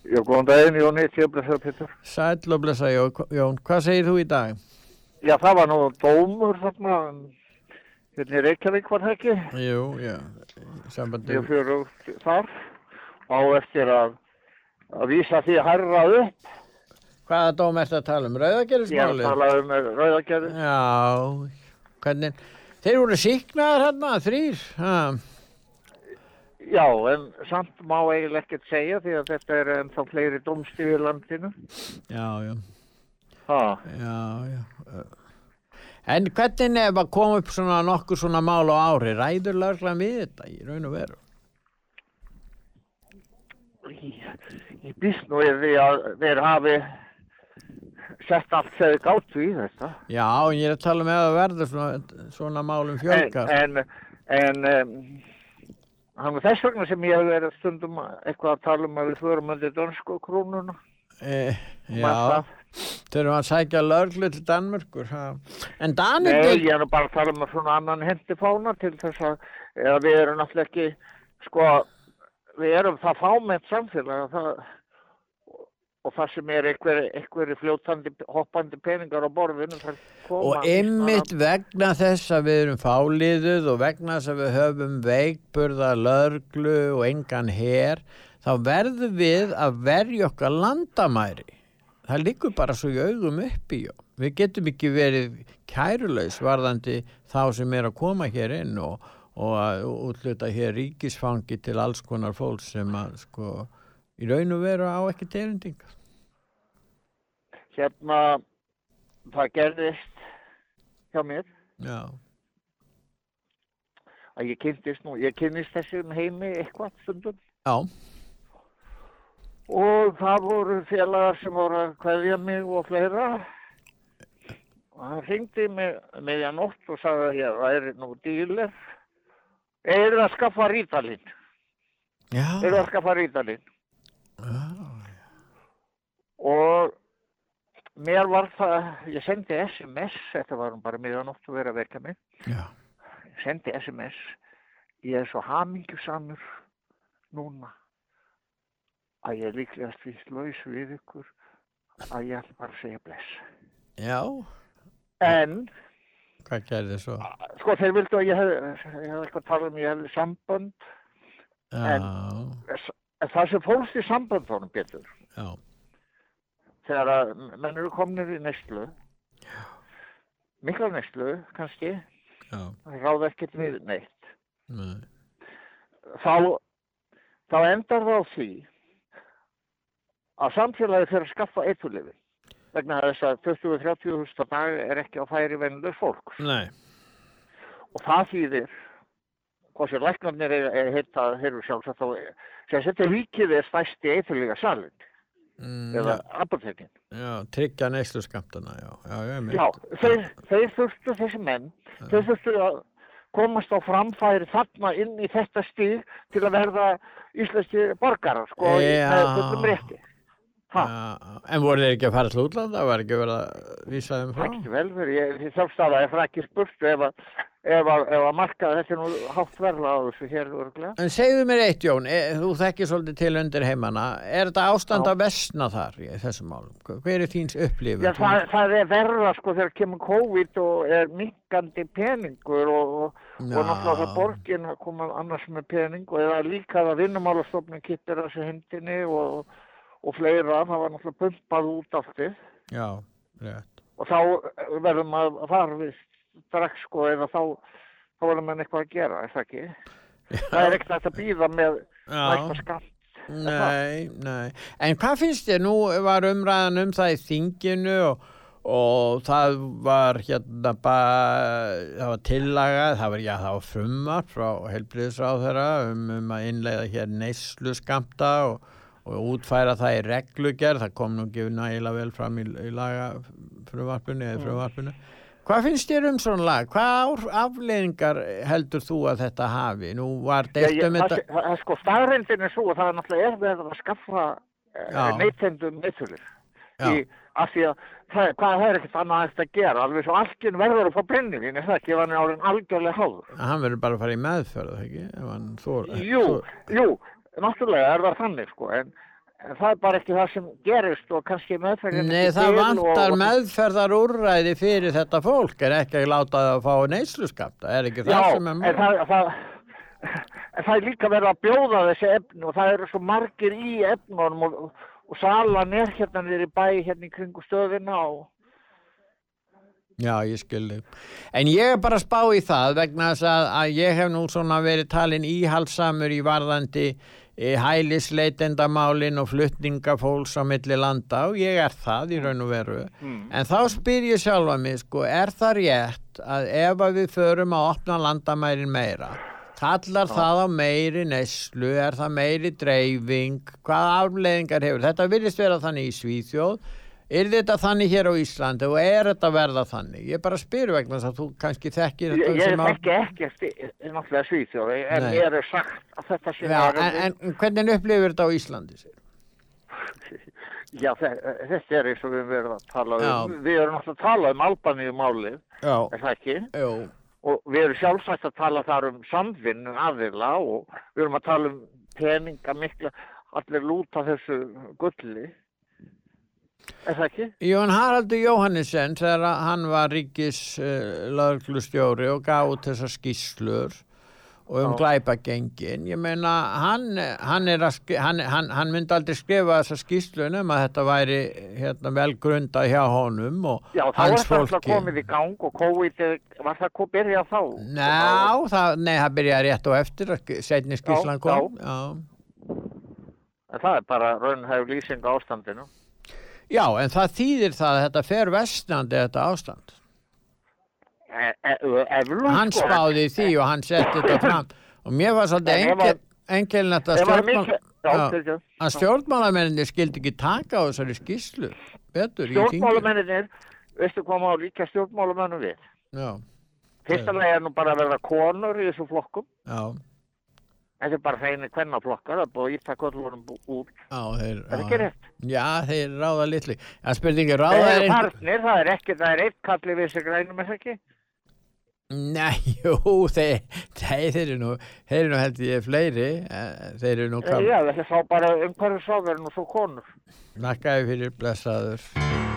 Já, góðan daginn, Jón eitt, ég blessa Pétur. Sæll og blessa Jón, hvað segir þú í dag? Já, það var nú dómur þarna, hérna í Reykjavík var það ekki, Jú, já, sambandi, ég fyrir þar, á eftir að, að vísa því hærra upp, hvaða dóm ertu að tala um? ég er að Rauðagerðismálið? tala um rauðagerði. Já, hvernig, þeir voru síknaðar hérna, þrýr, ha, Já, en samt má eiginlega ekkert segja því að þetta er ennþá fleiri dómstífi í landinu. já, já, Ha, já, já. En hvernig ef að koma upp svona nokkur svona mál á ári, ræður lögla við þetta í raun og veru? ég, býst nú við að þeir hafi sett allt þegar gáttu í þetta. Já, ég er að tala með að verður svona, svona málum fjölgar. En, en, en um, hann er þess vegna sem ég hef verið stundum eitthvað að tala um að við förum undir dönsku krónuna. E, já, þurfum að sækja löglu til Danmörkur. En Nei, Danir, ég er bara að tala um svona annan hendifána til þess að við erum náttúrulega ekki, sko, við erum það fámett samfélag og það, og það sem er einhver, einhver fljótandi, hoppandi peningar á borðinu, og ymmit vegna þess að við erum fáliðuð og vegna þess að við höfum veikburða löglu og engan her, þá verðum við að verja okkar landamæri. Það liggur bara svo í augum uppi, já. Við getum ekki verið kærulaus varðandi þá sem er að koma hér inn og, og að útluta hér ríkisfangi til alls konar fólks sem að sko í raun og veru á ekki terendinga. Hérna, það gerðist hjá mér. Já, að ég kynntist nú, ég kynnist þessum heimi eitthvað stundum. Já, og það voru félagar sem voru að kveðja mig og fleira. Og hann ringdi mig meðja nótt og sagði að ég væri nú díler. Er að skaffa rítalinn já, að skaffa rítalinn og mér var það, ég sendi SMS þetta var bara meðja nótt að vera að vekja mig. Já, ég sendi SMS ég er svo hamingjusamur núna að ég er líklegast víst laus við ykkur að ég ætla bara að segja bless. Já, en hvað gerði svo? sko þeir vildu að ég hef, ég hef eitthvað talað um ég hefði sambönd. Já, en það sem fólst í samböndunum betur já, þegar að menn eru komnir í neyslu mikla neyslu kannski já, ráða ekkert við neitt. Nei, þá, þá endar það á því að samfélagi fyrir að skaffa eitulifin vegna þess að 20-30 hústa dag er ekki á færi vennileg fólk nei, og það þýðir sem læknarnir er, er heyrðu sjálfsagt þá sem þetta ríkið er stæsti eituliga salin mm, eða já, apotekin já, tryggja neyslu skamtana, já, já, já, Já, þeir, þeir þurftu þessi menn, þeir þurftu að komast á framfæri þarna inn í þetta stíð til að verða íslenski borgarar, sko, í- Já. fullum rétti. Já, en voru þeir ekki að fara til útlanda, var ekki verið að vísa þeim frá? það getur vel því sjálfstæða er það ekki spurt ef að, ef að, að marka þetta er nú hátt verða á þessu hér örglega. En segðu mér eitt, Jón, e, þú þekkir svolítið til undir heimana, er þetta ástand að vestna þar í þessum málum? Hver er þíns upplifun? Já, það, það er verða, sko, þegar kemur COVID og er minkandi peningur og, og, og náttúrulega það borgin að koma annars með pening og eða líka að vinnumálastofnun kittir þessu hendinni og, og fleira, það var náttúrulega pumpað út aftur Já, rétt. og þá verðum að við strax sko eða þá þá verðum maður eitthvað að gera, er það ekki? Það er ekkert að býða með næsta skatt. Nei, nei. En hvað finnst þér? Nú var umræðan um það í þinginu og, og það var hérna bara, það var tillagað, það var, já, það var frumar frá helbriðisráðherra um, um að innleiða hér neyslu skamta og, og útfæra það í reglugerð, það kom nú ekki nægilega vel fram í, í laga frumvarpinu eða frumvarpinu. Hvað finnst þér um svona lag? Hvað afleðingar heldur þú að þetta hafi? Nú var deilt um þetta... það, það, sko staðrindin er svo að það er náttúrulega er verið að skaffa Já. neytendum. Í, af því að það, hvað er ekkert annað eftir að gera, alveg svo algjörn verður að fá brennivinn, er það ekki, ef hann er árin algjörlega háður. Hann verður bara að fara í meðferð, ekki? Jú, jú, náttúrulega er það þannig sko, en, en það er bara ekki það sem gerist og kannski meðferðin Nei, það vantar og, meðferðar úrræði fyrir þetta fólk, er ekki að láta það að fá neysluskapta, er ekki það Já, sem er en mál? það, það, en það er líka verið að bjóða þessi efni og það eru svo margir í efnunum og, og salan er hérna niður í bæ hérna í kringu stöðina og Já, ég skilði. En ég er bara að spá í það vegna þess að, að ég hef nú svona verið talin íhalsamur í varðandi e, hælisleitendamálin og flutningafólks á milli landa og ég er það í raun og veru. En þá spyr ég sjálfa mig, sko, er það rétt að ef að við förum að opna landamærin meira, kallar það á meiri neslu, er það meiri dreifing, hvaða afleðingar hefur? Þetta virðist vera þannig í Svíþjóð, Er þetta þannig hér á Íslandi og er þetta að verða þannig? Ég bara spyr vegna þess að þú kannski þekkir ég, þetta ég sem á- þekki ekki náttúrulega svíþjóði en mér er sagt að þetta sé Já, en, en hvernig upplifir þetta á Íslandi? sér? (laughs) Já, þe- þetta er eins og við verið að tala um. Já. Við erum náttúrulega að tala um Albaníu málið, er það ekki? jú, Og við erum sjálfsagt að tala þar um samvinnu aðila og við erum að tala um peninga mikla, allir lúta þessu gulli. Er það ekki? Jón Haraldur Jóhannesson þegar hann var ríkis uh, lauglustjóri og gaf út þessar skýslur og um Já. glæpagengin ég meina hann, hann, hann, hann, hann myndi aldrei skrifa þessar skýslun um að þetta væri hérna, vel grundað hjá honum og Já, þá er hans það alltaf fólki komið í gang og COVID, var það kom byrjað þá? Ná, það, nei, það byrjaði rétt og eftir setni skýslan Já, kom já. En það er bara raunhæf lýsing á ástandinu. Já, en það þýðir það að þetta fer vestnandi þetta ástand E, e, hann sko. spáði því og hann setti þetta fram og mér var svolítið En ef að- engelnett að, ef að stjórnmál, mikið- já, Já, fyrirgefðu. að stjórnmálamenninni skildi ekki taka á þessari skýslu betur í þingi Stjórnmálamennir, veistu hvað má líka stjórnmálamennum við? já, Fyrsta lagi er nú bara að verða konur í þessu flokkum. já, Þetta er bara hreinir kvennaflokkar, það er búið að íta kollunum út. já, þeir, Er það ekki rétt? já, þeir ráða litli það spurningi ráða er eru farnir, það er ekki, það er eitt kalli við sig grænum, er það ekki? Nei, (laughs) jú, þeir, þeir, þeir eru nú, þeir eru nú held ég fleiri, eh, þeir eru nú Já, kam, það er þá bara umhverju sáverðin og svo konur. nakkaði fyrir blessaður.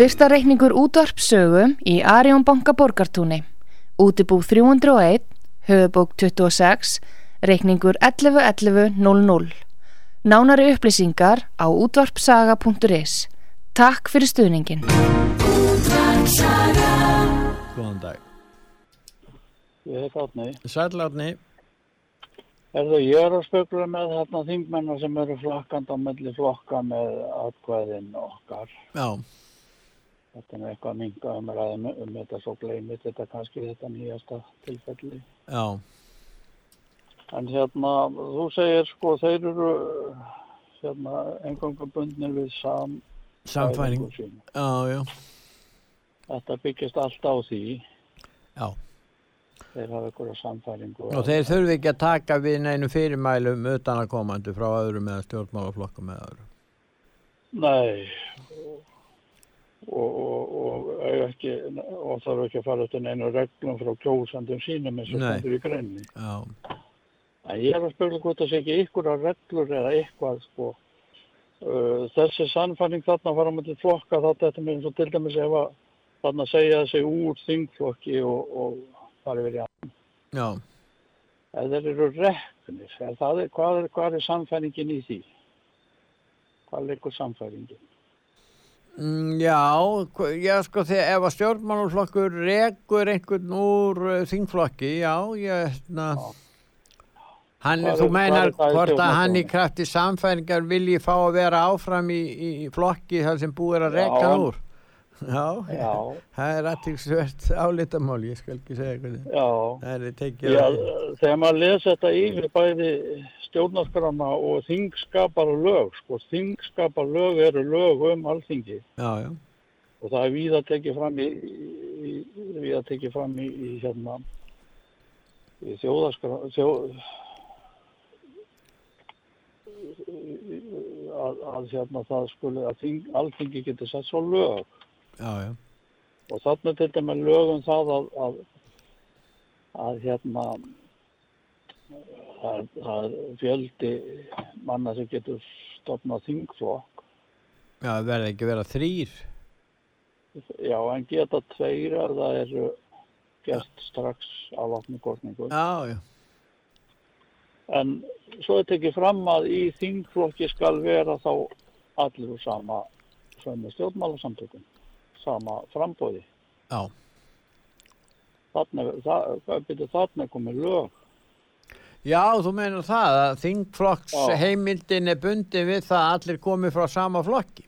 Styrstareikningur útvarpsögu í Arjón banka borgartúni. Útibú 301, höfubók 26, reikningur 111100. Nánari upplýsingar á útvarpsaga.is. Takk fyrir stuðningin. Góðan dag. Ég heit Átni. Sælátni. Erðu, ég er að spekla með þarna þingmennar sem eru flakkand á melli flokka með atkvæðin okkar. Já. Þetta er eitthvað minga um ræðum um þetta svo gleymið þetta kannski þetta nýjasta tilfelli. Já. En hérna, þú segir sko, þeir eru hérna engangum bundnir við sam Samfæring. Já, já. Þetta byggist allt á því. Já. Þeir hafa ykkur samfæringu. Og þeir þurfi ekki að taka við neinu fyrirmælum utan að komandi frá öðrum eða stjórnmálaflokkum eða öðrum. Nei, og, og, og, ekki, og þarf ekki að fara eftir neinu reglum frá kjósandum sínum eins og stendur í greinni. En ég er að spila hvort það sé ekki ykkur að reglur eða eitthvað, sko. Uh, þessi sannfæring þarna fara með til flokka þetta með eins og til dæmis ef að þarna segja sig úr þingflokki og, og fara yfir í annan. Já. Ef þeir eru reknir, er er, hvað, er, er sannfæringin í því? Hvað leikur sannfæringin? Mm, já, hva- já, sko, þegar ef að stjórnmálaflokkur rekur einhvern úr uh, þingflokki, já, ég, na, hann, þú meinar hvort að hann í krafti samfæringar vilji fá að vera áfram í, í, flokki þar sem búið er að Já, en- úr. Já, Já. það er aðtilsvert álitamál, ég skal ekki segja hvernig. Já. Já, að- þegar maður les þetta yfir bæði stjórnarskrána og þingskapar lög, sko, þingskapar lög eru lög um alþingi Já, já. og það er víða tekið fram í, í, í víða tekið fram í, í hérna í þjóðaskra þjó, að, að hérna það skuli að þing, alþingi getur sett svo lög Já, já. og þarna til dæmis lög um það að, að, að hérna að, að fjöldi manna sem getur stopnað þingflokk Já, það verði ekki vera þrýr. já en geta tveir ef það eru gert strax á vatni kostningu Já, já. en svo er tekið fram að í þingflokki skal vera þá allir úr sama sömu stjórnmálasamtökum sama frambóði Já. þarna, það, þarna komið lög Já, þú meinar það að þingflokks Já. heimildin er bundin við það að allir komi frá sama flokki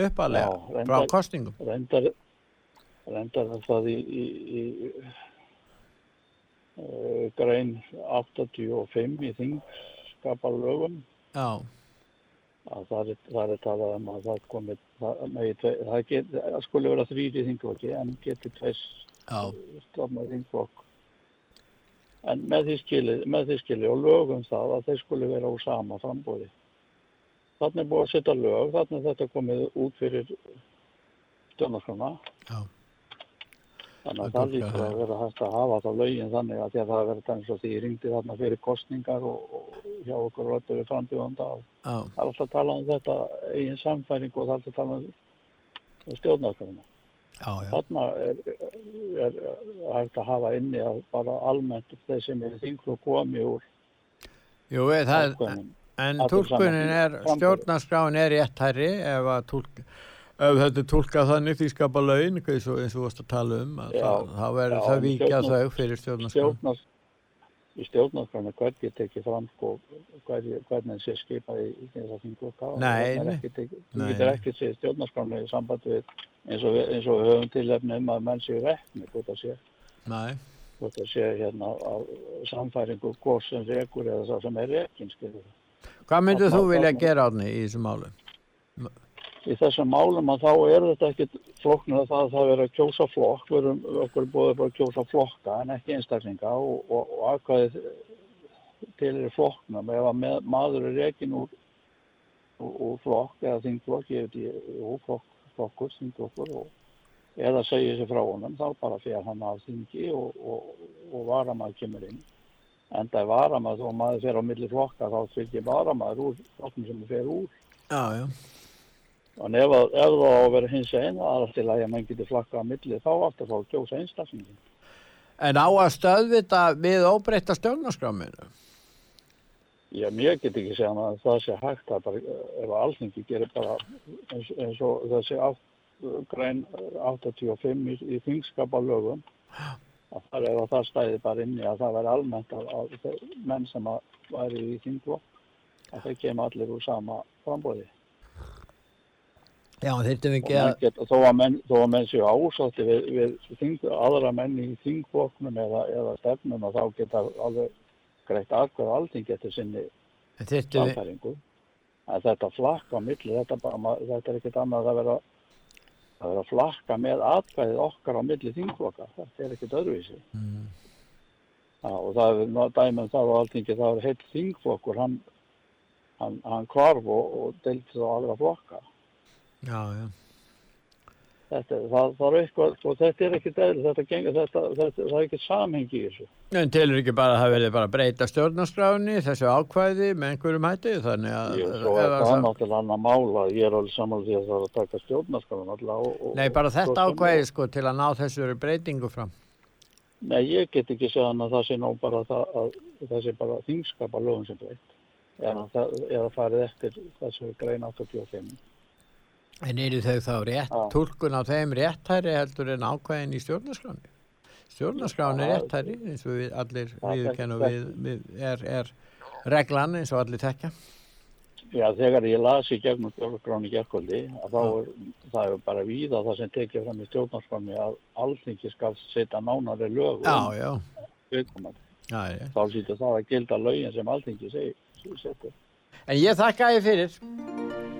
uppalega, Já, frá reyndar- kostningum. reyndar, reyndar það í, í, í uh, grein 85 í þingskapalögum Já, að það er, það er talað um að það komi það, það, skulle vera þrýri þingflokki en geti tveis Já. stofnað þingflokk en með því skili, með því skili og lögum það að þeir skulle vera úr sama frambóði þannig búið að setja lög þannig er þetta komið út fyrir stjórnarskrona Já. Þannig að Það það lítur að- að vera hægt að hafa þá lögin þannig að að það verður þannig svo því ég ringdi þarna fyrir kostningar og, og hjá okkur rættu við frambjóðanda og Já. það er alltaf að tala um þetta eigin samfæring og það er alltaf að tala um já. þarna er, er, er hægt að hafa inni að bara almennt þeir sem eru þinglu komi úr Jú, það, ákveðnum en tólkunin er, stjórnarskráin er rétt hærri ef að tólk, ef þetta er tólkað þannig því skapa laun, eins og, þú varst að tala um, að Já. það, þá verður það vikja þau fyrir stjórnarskráin. stjórnars, í stjórnarskrana hvernig tekið fram sko, hvernig, hvernig sé skipað í, þingloka Nei, nei. þú getur ekki séð stjórnarskrana í samband við eins og, eins og við höfum tilefni um að menn séu rekni hvort það sé, Nei, hvort það sé hérna á samfæringu hvort sem rekur eða það sem er rekin skilur. hvað Þarna- þú vilja gera átni í þessum málum? Í þessum málum að þá er þetta ekki flokknir að það að það vera að kjósa flokk, við erum okkur búið bara að kjósa flokka en ekki einstaklinga og, og, og aðkvæðið til er flokknum ef að með, maður er rekin úr, úr, úr flokk eða þingflokk, ég veit ég, jú, flokk, flokkur, þingflokkur og eða segir sér frá honum, þá bara fer hann af þingi og, og, og varamaður kemur inn. En það er varamaður, þó maður fer á milli flokka, þá fylgir varamaður úr flokknum sem fer úr Já, já. En ef, að, ef það á að vera hins einn, það er alltaf að menn getur flakka á milli, þá aftur þá að kjósa einstaklingin. En á að stöðvita við óbreytta stjórnarskráminu? Já, mér get ekki segja að það sé hægt að bara, ef að alþingi gerir bara eins, eins og þessi átt, grein 85 í, í þingskapalögum, að það er að það stæði bara inni að það væri almennt að, að menn sem að væri í þingflokk, að þeir kemur allir úr sama frambóði. Já, þurftum við ekki að... geta, þó, að menn, menn séu ásátti við, við þing, aðra menn í þingflokknum eða, eða stefnum og þá geta alveg greitt aðkvæða alþingi eftir sinni við... samfæringu. En þetta flakka á milli, þetta, þetta er ekkert annað að vera að vera flakka með atkvæðið okkar á milli þingflokka. Þetta er ekkert öðruvísi. Mm. Já, og það er ná- dæmi um það á alþingi, það er heilt þingflokkur, hann, hann, hann kvarf og, og deildi það á aðra flokka. Já, já. Þetta, það, það er eitthvað, og þetta er ekkert eðl, þetta gengur, þetta, þetta, það er ekkert samhengi í þessu. En telur ekki bara að það verði bara breyta stjórnarskráni, þessu ákvæði með einhverjum hætti, þannig að... Jú, svo er að það náttúrulega annar mála, ég er alveg saman því að það er að taka stjórnarskráin alltaf Nei, bara þetta ákvæði sko til að ná þessu breytingu fram. Nei, ég get ekki segja hann að það sé nú bara það að það sé bara þingskapa lögum sem breytt. Eða, það, farið eftir þessu grein 85. En eru þau þá rétt, Já. túlkun á þeim réttæri heldur en ákvæðin í stjórnarskráni? Stjórnarskráni er réttæri, eins og við allir þetta- við, við er, er reglan eins og allir tekja. Já, þegar ég las í gegnum stjórnarskráni gerkvöldi, að þá er það er bara víða það sem tekið fram í stjórnarskráni að alþingi skal setja nánari lög Já, um já, já, já. Þá sýtur það að gilda lögin sem segir, setur. En ég þakka þið fyrir.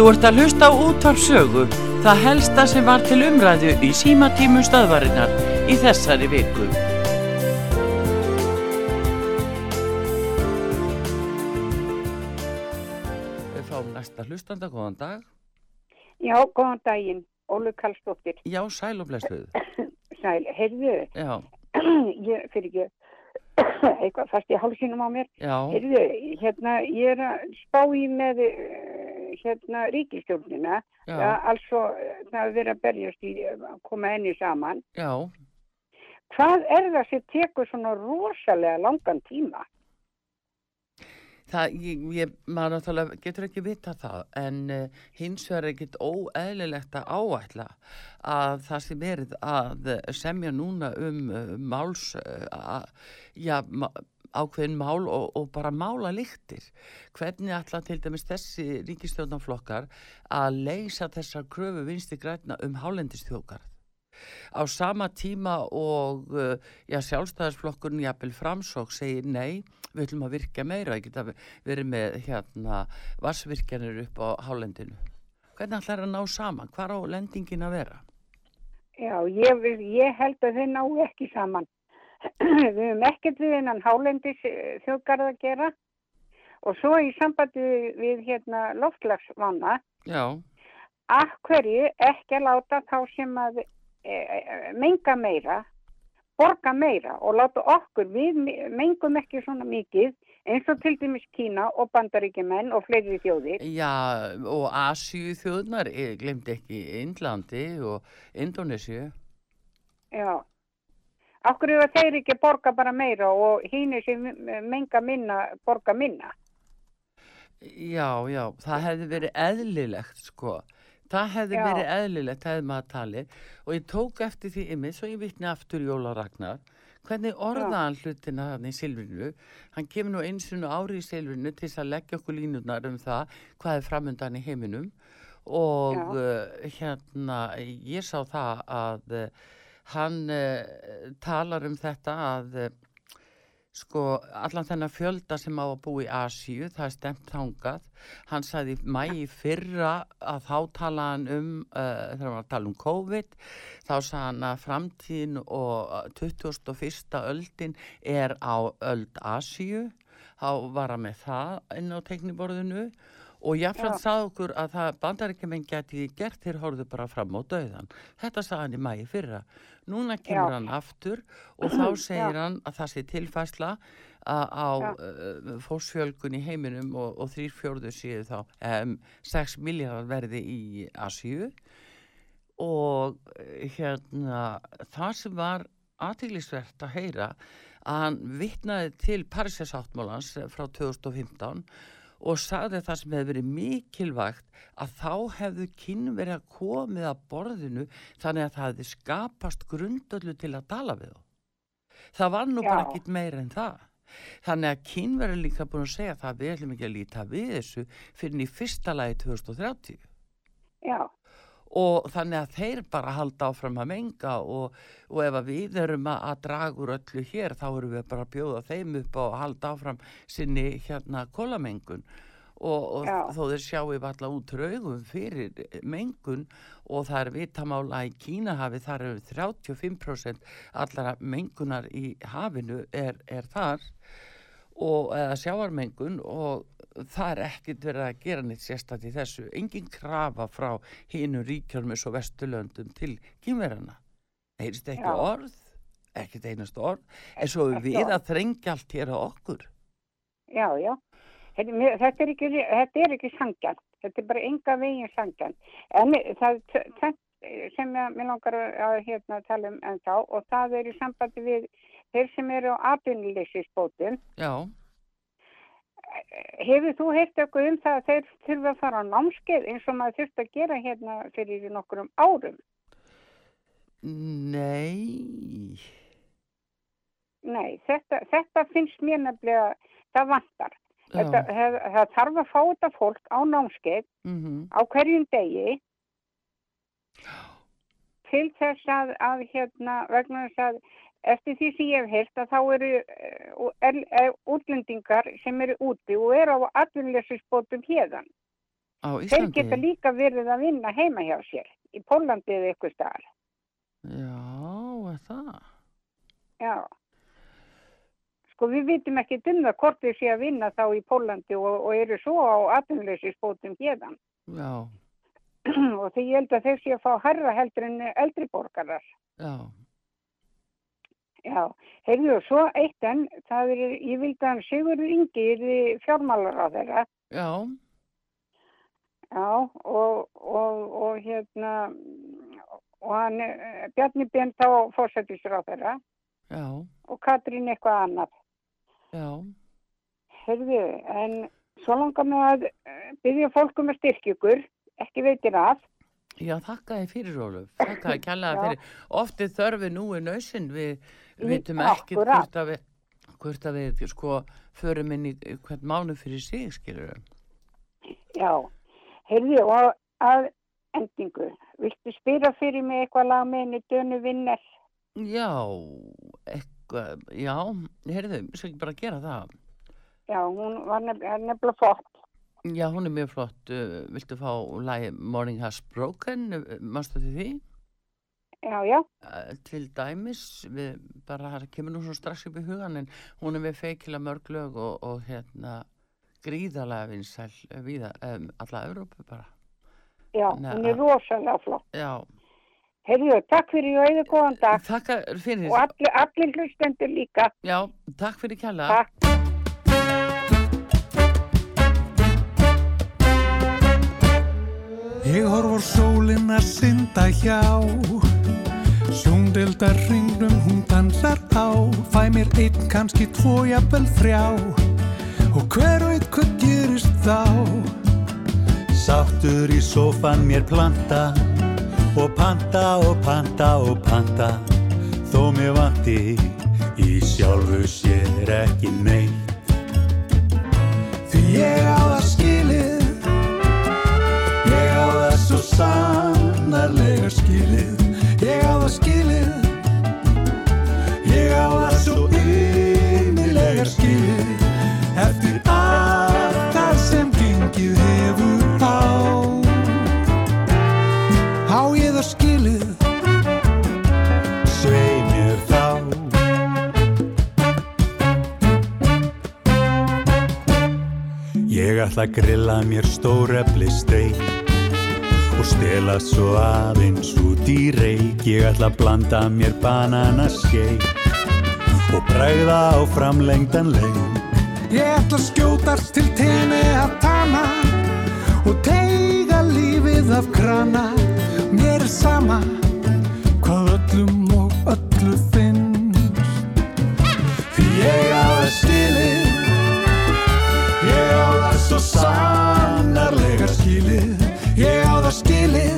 Þú ert að hlusta á útvarpsögu, það helsta sem var til umræðu í símatímum stöðvarinnar í þessari viku. Við fáum næsta hlustanda, góðan dag. Já, góðan daginn, Ólu Karlsdóttir. Já, sæl og blessuð. (laughs) Sæl, heyrðu, Já, (clears throat) ég fyrir ekki (coughs) eitthvað fast í hálsinum á mér. Heyrðu, hérna, ég er að spá í með eh, hérna ríkistjórnina, altså það er verið að berjast í að koma enni saman. já. Hvað er það sem tekur svona rosalega langan tíma? Það, ég, ég, maður náttúrulega getur ekki vita það, en uh, hins vegar er ekkit óeðlilegt að áætla að það sem verið að eh, semja núna um uh, máls, uh, að, já, ma- ákveðin mál og, og bara mála líktir. Hvernig ætla til dæmis þessi ríkistjórnarflokkar að leysa þessar kröfu vinsti græna um hálendistjókar? Á sama tíma og uh, já, sjálfstæðarsflokkurinn jafnvel framsók segir nei, við ætlum að virka meira ég geta verið með hérna vassvirkjanir upp á hálendinu hvernig ætlar að ná saman, hvar á lendingin að vera? Já, ég, vil- ég held að þau ná ekki saman. (clears throat) við höfum ekkert við hennan hálendis eh, þjóðgarð að gera og svo í sambandi við, við hérna loftlagsvanna, Já, af hverju ekki að láta þá sem að menga meira, borga meira og láta okkur, við me- mengum ekki svona mikið eins og til dæmis Kína og bandaríkjumenn og fleiri þjóðir. já og Asíu þjóðnar, ég glemdi ekki Indlandi og Indonésiu Já. Okkur eru þeir ekki að borga bara meira og hínir sem menga minna borga minna. Já, já, það hefði verið eðlilegt sko. Það hefði Já. verið eðlilegt, hefði maður talið. Og ég tók eftir því ymmið, svo ég vitni aftur Jóla Ragnar, hvernig orðaðan hlutina þarna í Silfrinu, hann kemur nú eins og ári í Silfrinu til þess að leggja okkur línurnar um það hvað er framundan í heiminum. Og uh, hérna, ég sá það að uh, hann uh, talar um þetta að sko allan þennan fjölda sem á að búa í Asíu, það er stemt þangað hann sagði í mæi fyrra að þá tala hann um uh, þegar hann var að tala um COVID þá sagði hann að framtíðin og uh, 21. öldin er á öld Asíu þá var hann með það inn á tekniborðinu og jáfnframt Já. sagði okkur að það bandaríkjumenn geti gert þeir horfðu bara fram á döðan þetta sagði hann í mæi fyrra núna kemur Já. hann aftur og þá (clears throat) segir Já. hann að það sé tilfæsla á, uh, fórsfjölgun í heiminum og, og þrýr fjórðu séu þá um, 6 miljardar verði í Asíu og hérna það sem var aðtiglisvert að heyra að hann vittnaði til Parísasáttmálans frá 2015 og sagði það sem hefði verið mikilvægt að þá hefðu kinn verið að komið að borðinu þannig að það hefði skapast grundöllu til að tala við þá. Það var nú bara Já. ekkit meira en það. Þannig að kinn verið líka búin að segja það við ætlum ekki að líta við þessu fyrir í fyrsta lagi 2030 Já, og þannig að þeir bara halda áfram að menga og, og ef að við erum að, að draga úr öllu hér þá erum við bara að bjóða þeim upp á að halda áfram sinni hérna kólamengun og, og þó þeir sjáu alltaf út raugum fyrir mengun og það er vitamála í Kínahafi þar eru 35% allara mengunar í hafinu er, er þar og eða sjáarmengun og það er ekkert verið að gera neitt sérstætt í þessu. Engin krafa frá hinu ríkjörnum og vesturlöndum til kynverjana. Heyrist ekki Já. orð, ekkert einast orð, en svo við orð. að þrengja allt hér á okkur. já, já. Þetta, er ekki, þetta er ekki sangjant. Þetta er bara enga veginn sangjant. En það sem ég, mér langar að, að hérna, tala um en þá og það er í sambandi við þeir sem eru á atvinnuleysinsbótum. Já, Hefur þú heilt eitthvað um það að þeir þurfa að fara á námskeið eins og maður þurft að gera hérna fyrir nokkrum árum? nei, nei, þetta, þetta finnst mér nefnilega, það vantar. Þetta, Já. það, það þarf að fá þetta fólk á námskeið Mhm. á hverjum degi til þess að, að hérna, vegna þess að eftir því sem ég hef heyrt að þá eru uh, er, er, útlendingar sem eru úti og eru á atvinnuleysisbótum hérðan. Á Þeir geta líka verið að vinna heima hjá sér, í Pólandi eða ykkur staðar. Já, er það? Já. Sko við vitum ekki um það hvort þeir sé að vinna þá í Pólandi og, og eru svo á atvinnuleysisbótum hérðan. Já, (clears throat) og því ég held að þeir sé að fá herra heldur en eldri borgarar. já. Já, heyrðu og svo eitt enn, það er, ég vildi að Sigurður Ingi er fjármálar á þeirra, Já, já, og, og, og hérna, og hann, Bjarni Björn þá fórsættisur á þeirra já, og Katrín eitthvað annað. já. Heyrðu, en svo langar mig að eh, byggja fólkum að styrkja ykkur, ekki veitir að, Já, þakka þið fyrir, Óluf. Þakka þið kjallaði fyrir. Oft er þörfi nú í nöysinn. Við vitum ekki hvort að við, hvort að við, sko, förum inn í hvern mánu fyrir sig, skilur við. já, heyrðu og að endingu, viltu spyrja fyrir mig eitthvað lag með henni Dönu Vinner? Já, eitthvað, já, heyrðu, við skal ekki bara gera það. Já, hún var nefn, er nefnilega flott. Já, hún er mjög flott. Uh, viltu fá lagi Morning Has Broken, uh, mástu til því? Já, já, Uh, til dæmis, við bara, það kemur nú svo strax upp í hugan, en hún er með feikila mörg lög og, og hérna, gríðalega vinsæl viða, um, alla Evrópu bara. já, Nei, hún er rosalega flott. Já, Heyrðu, takk fyrir og auðvitað góðan dag. Takk fyrir. Og allir, allir hlustendur líka. já, takk fyrir kjalla. Takk. Ég horf á sólinn að synda hjá. Sjóndildar hringnum hún dansar á. Fæ mér einn, kannski tvo, jafnvel þrjá. Og hver veit hvað gerist þá? Sáttur í sófan mér planta. Og panta og panta og panta. Þó mér vanti í sjálfu sér ekki neitt. Því ég á það sannarlega skilið. Ég á það skilið. Ég á það svo innilega skilið. Eftir allt það sem gengið hefur á. Á ég það skilið? Mér Ég ætla að grilla mér stórefli steik og stela svo aðeins út í reik Ég ætla að blanda mér bananaskeik og bræða á framlengdan leik Ég ætla að skjótast til tenni að tana og teiga lífið af krana. Mér er sama hvað öllum og öllu finnst. Því ég á skilið,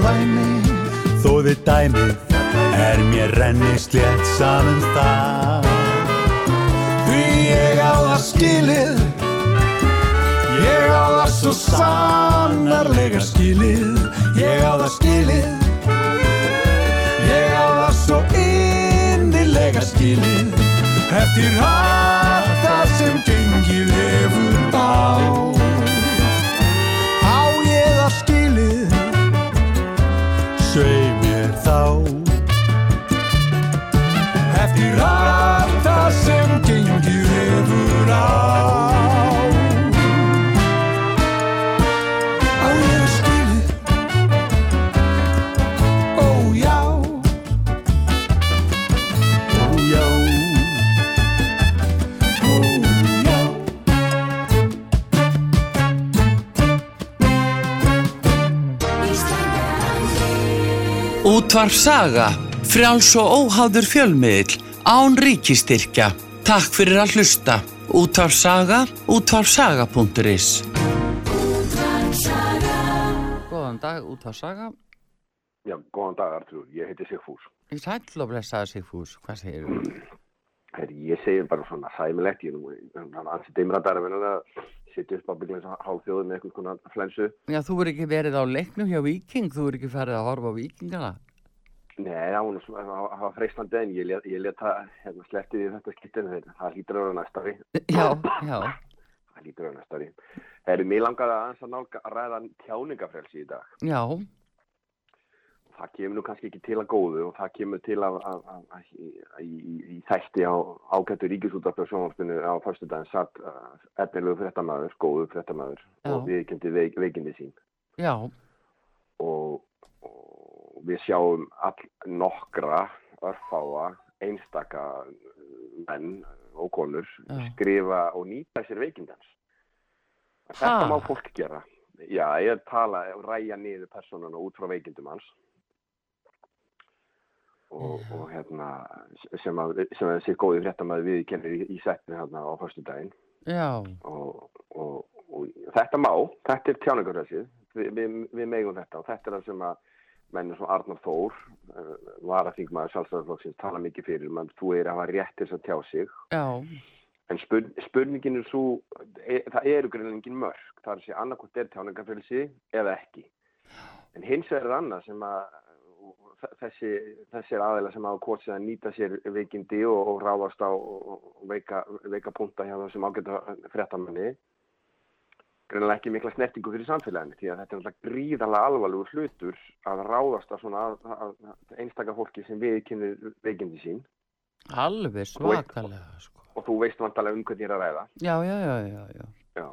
shitload af læmi Þó þið dæmið er mér renni slétt saman það Því ég á það skilið Ég á það svo sannarlega skilið. Ég á það skilið Ég á það svo innilega skilið. Eftir allt það sem gengið hefur Á fyrir allt það sem gengir hefur á. Útvarf saga, frjáls og óháður fjölmiðl án ríkistyrkja. Takk fyrir að hlusta. Útvarf Saga, útvarfsaga.is Góðan dag, Útvarf Saga. Já, góðan dag Artur, ég heiti Sigfús. Í sæll og blessaði Sigfús, hvað segir þú? Herri, ég segi bara svona sæmilegt, ég nú, hann ansi dimradar að vinna að sitja upp á byggleins hálfþjóðu með eitthvað konar flensu. Já, þú er ekki verið á leiknum hjá Viking, þú er ekki farið að horfa á Vikingana. Nei, það var það freistandi en ég ég let það, hérna, sleppti því þetta skiptin, það hlýtur að vera næsta ári. Já, já. Það hlýtur að vera næsta ári. Herri, mér langar að aðeins að nálga að ræða tjáningafrelsi í dag. Já, það kemur nú kannski ekki til að góðu og það kemur til að, að, að, að í, í, í þætti á ágættu ríkisútvarpi á sjónvarpinu á fyrstu daginn satt uh, efnilegu fréttamaður, góðu fréttamaður Já. og viðkendi veik, veikindi sín já, og, og við sjáum all nokkra örfáa einstaka menn og konur Já. skrifa og nýta sér veikindans þetta Ha? má fólk gera. Já, ég tala og ræja niður personuna út frá veikindum hans. Og, og hérna sem að, sem að þessi góði fréttamaður við kennir í, í setni hérna á fyrstu daginn já, og, og, og þetta má, þetta er tjáningarræsið við, við, við megum þetta og þetta er það sem að menn eins og Arnar Þór uh, varaþingmaður sjálfstæðarflokksins tala mikið fyrir mann, þú er að hafa rétt til þess að tjá sig. Já, en spurn, spurningin er svo e, það eru greinlegin mörg það er að segja annarkvæmt er tjáningarfrelsi eða ekki. En hins er annað sem að þessi, þessir aðeila sem hafa hvort að nýta sér veikindi og, og ráðast á og, veika, veika punta hjá þessum ágæta fréttamanni greinlega ekki mikla snertingu fyrir samfélaginu því að þetta er alltaf gríðarlega alvarlegur hlutur að ráðast að svona að, að, að einstaka fólki sem við kynir veikindi sín alveg svakalega, sko. og þú veist vantalega um hvernig ég er að ræða Já, já, já, já, já. Já.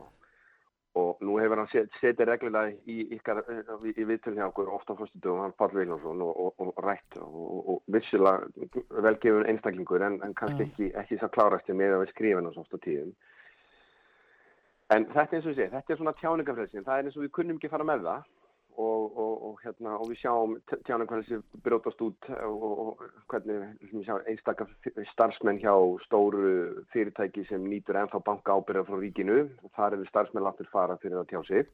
Og nú hefur hann set, setið reglulega í í, í viðtölu hjá okkur ofta fyrstu dögum, hann Páll Viljánsson og, og, og rætt og, og, og vissilega velgefun einstaklingur en, en kannski Já. ekki, ekki svo klárast með að við hans ofta tíðum. En þetta er eins og ég segi, þetta er svona tjáningafrelsin, það er eins og við kunnum ekki fara með það. Og, og, og, hérna, og við sjáum t- tjáningafrelsi brjótast út og, og, og hvernig við sjá, einstakar starfsmenn hjá stóru fyrirtæki sem nýtur ennþá banka ábyrða frá ríkinu, þar eru starfsmenn láttir fara fyrir að tjá sig.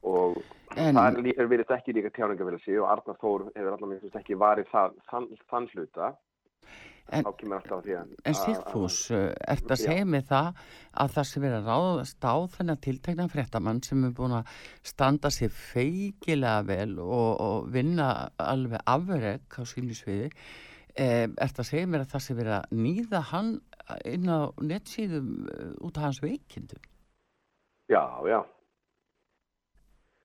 Og En- þar er verið ekki líka tjáningafrelsi og Arnar Þór hefur minnst ekki varið það, þann, þann hluta En- En Sigfús, ert að Já. segja mig það að það sem verið að ráðast á þennan tiltekna fréttamann sem er búin að standa sér feikilega vel og, og vinna alveg afreg á sínu sviði, eh, ert að segja mér að það sem verið að nýða hann inn á nettsíðum uh, út af hans veikindum? Já, já.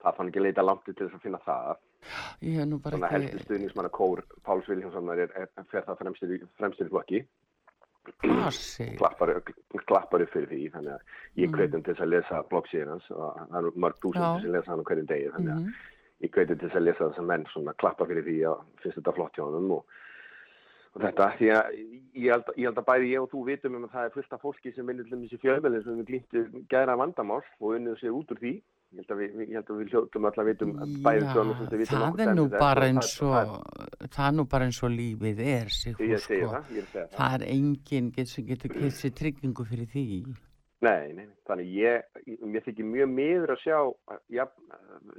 Það fann ekki leita langt til þess að finna það. Ég hef nú bara Svona ekki... helstu stuðningsmanna kór Páls Viljánssonar er, er, fer það fremstir, flokki. Asi. Klappar, klappar upp fyrir því. Þannig að ég Mm. hveitum til þess að lesa bloggsíðan hans og það eru mörg Já. þúsund sem lesa hann hverjum degi. Þannig að Mhm. ég hveitum til þess að lesa þess að menn svona klappa fyrir því að finnst þetta flott hjá honum og, og þetta, því að ég held, ég held að bæði ég og þú vitum um að það er fullt af fólki sem vinnur til þessi fjölmjölinn sem við glýntu gæra vandamál og unnið sér út úr því ég held að við, ég held að við hljóttum öll að vitum bæði Já, tjónum sem við vitum það okkur er eins það- og það er nú bara eins og lífið er Ég Sigfús, segi sko. það, ég það. það er enginn sem getur gett sér tryggingu fyrir því Nei, nei, þannig ég, mér þykir mjög miður að sjá ja,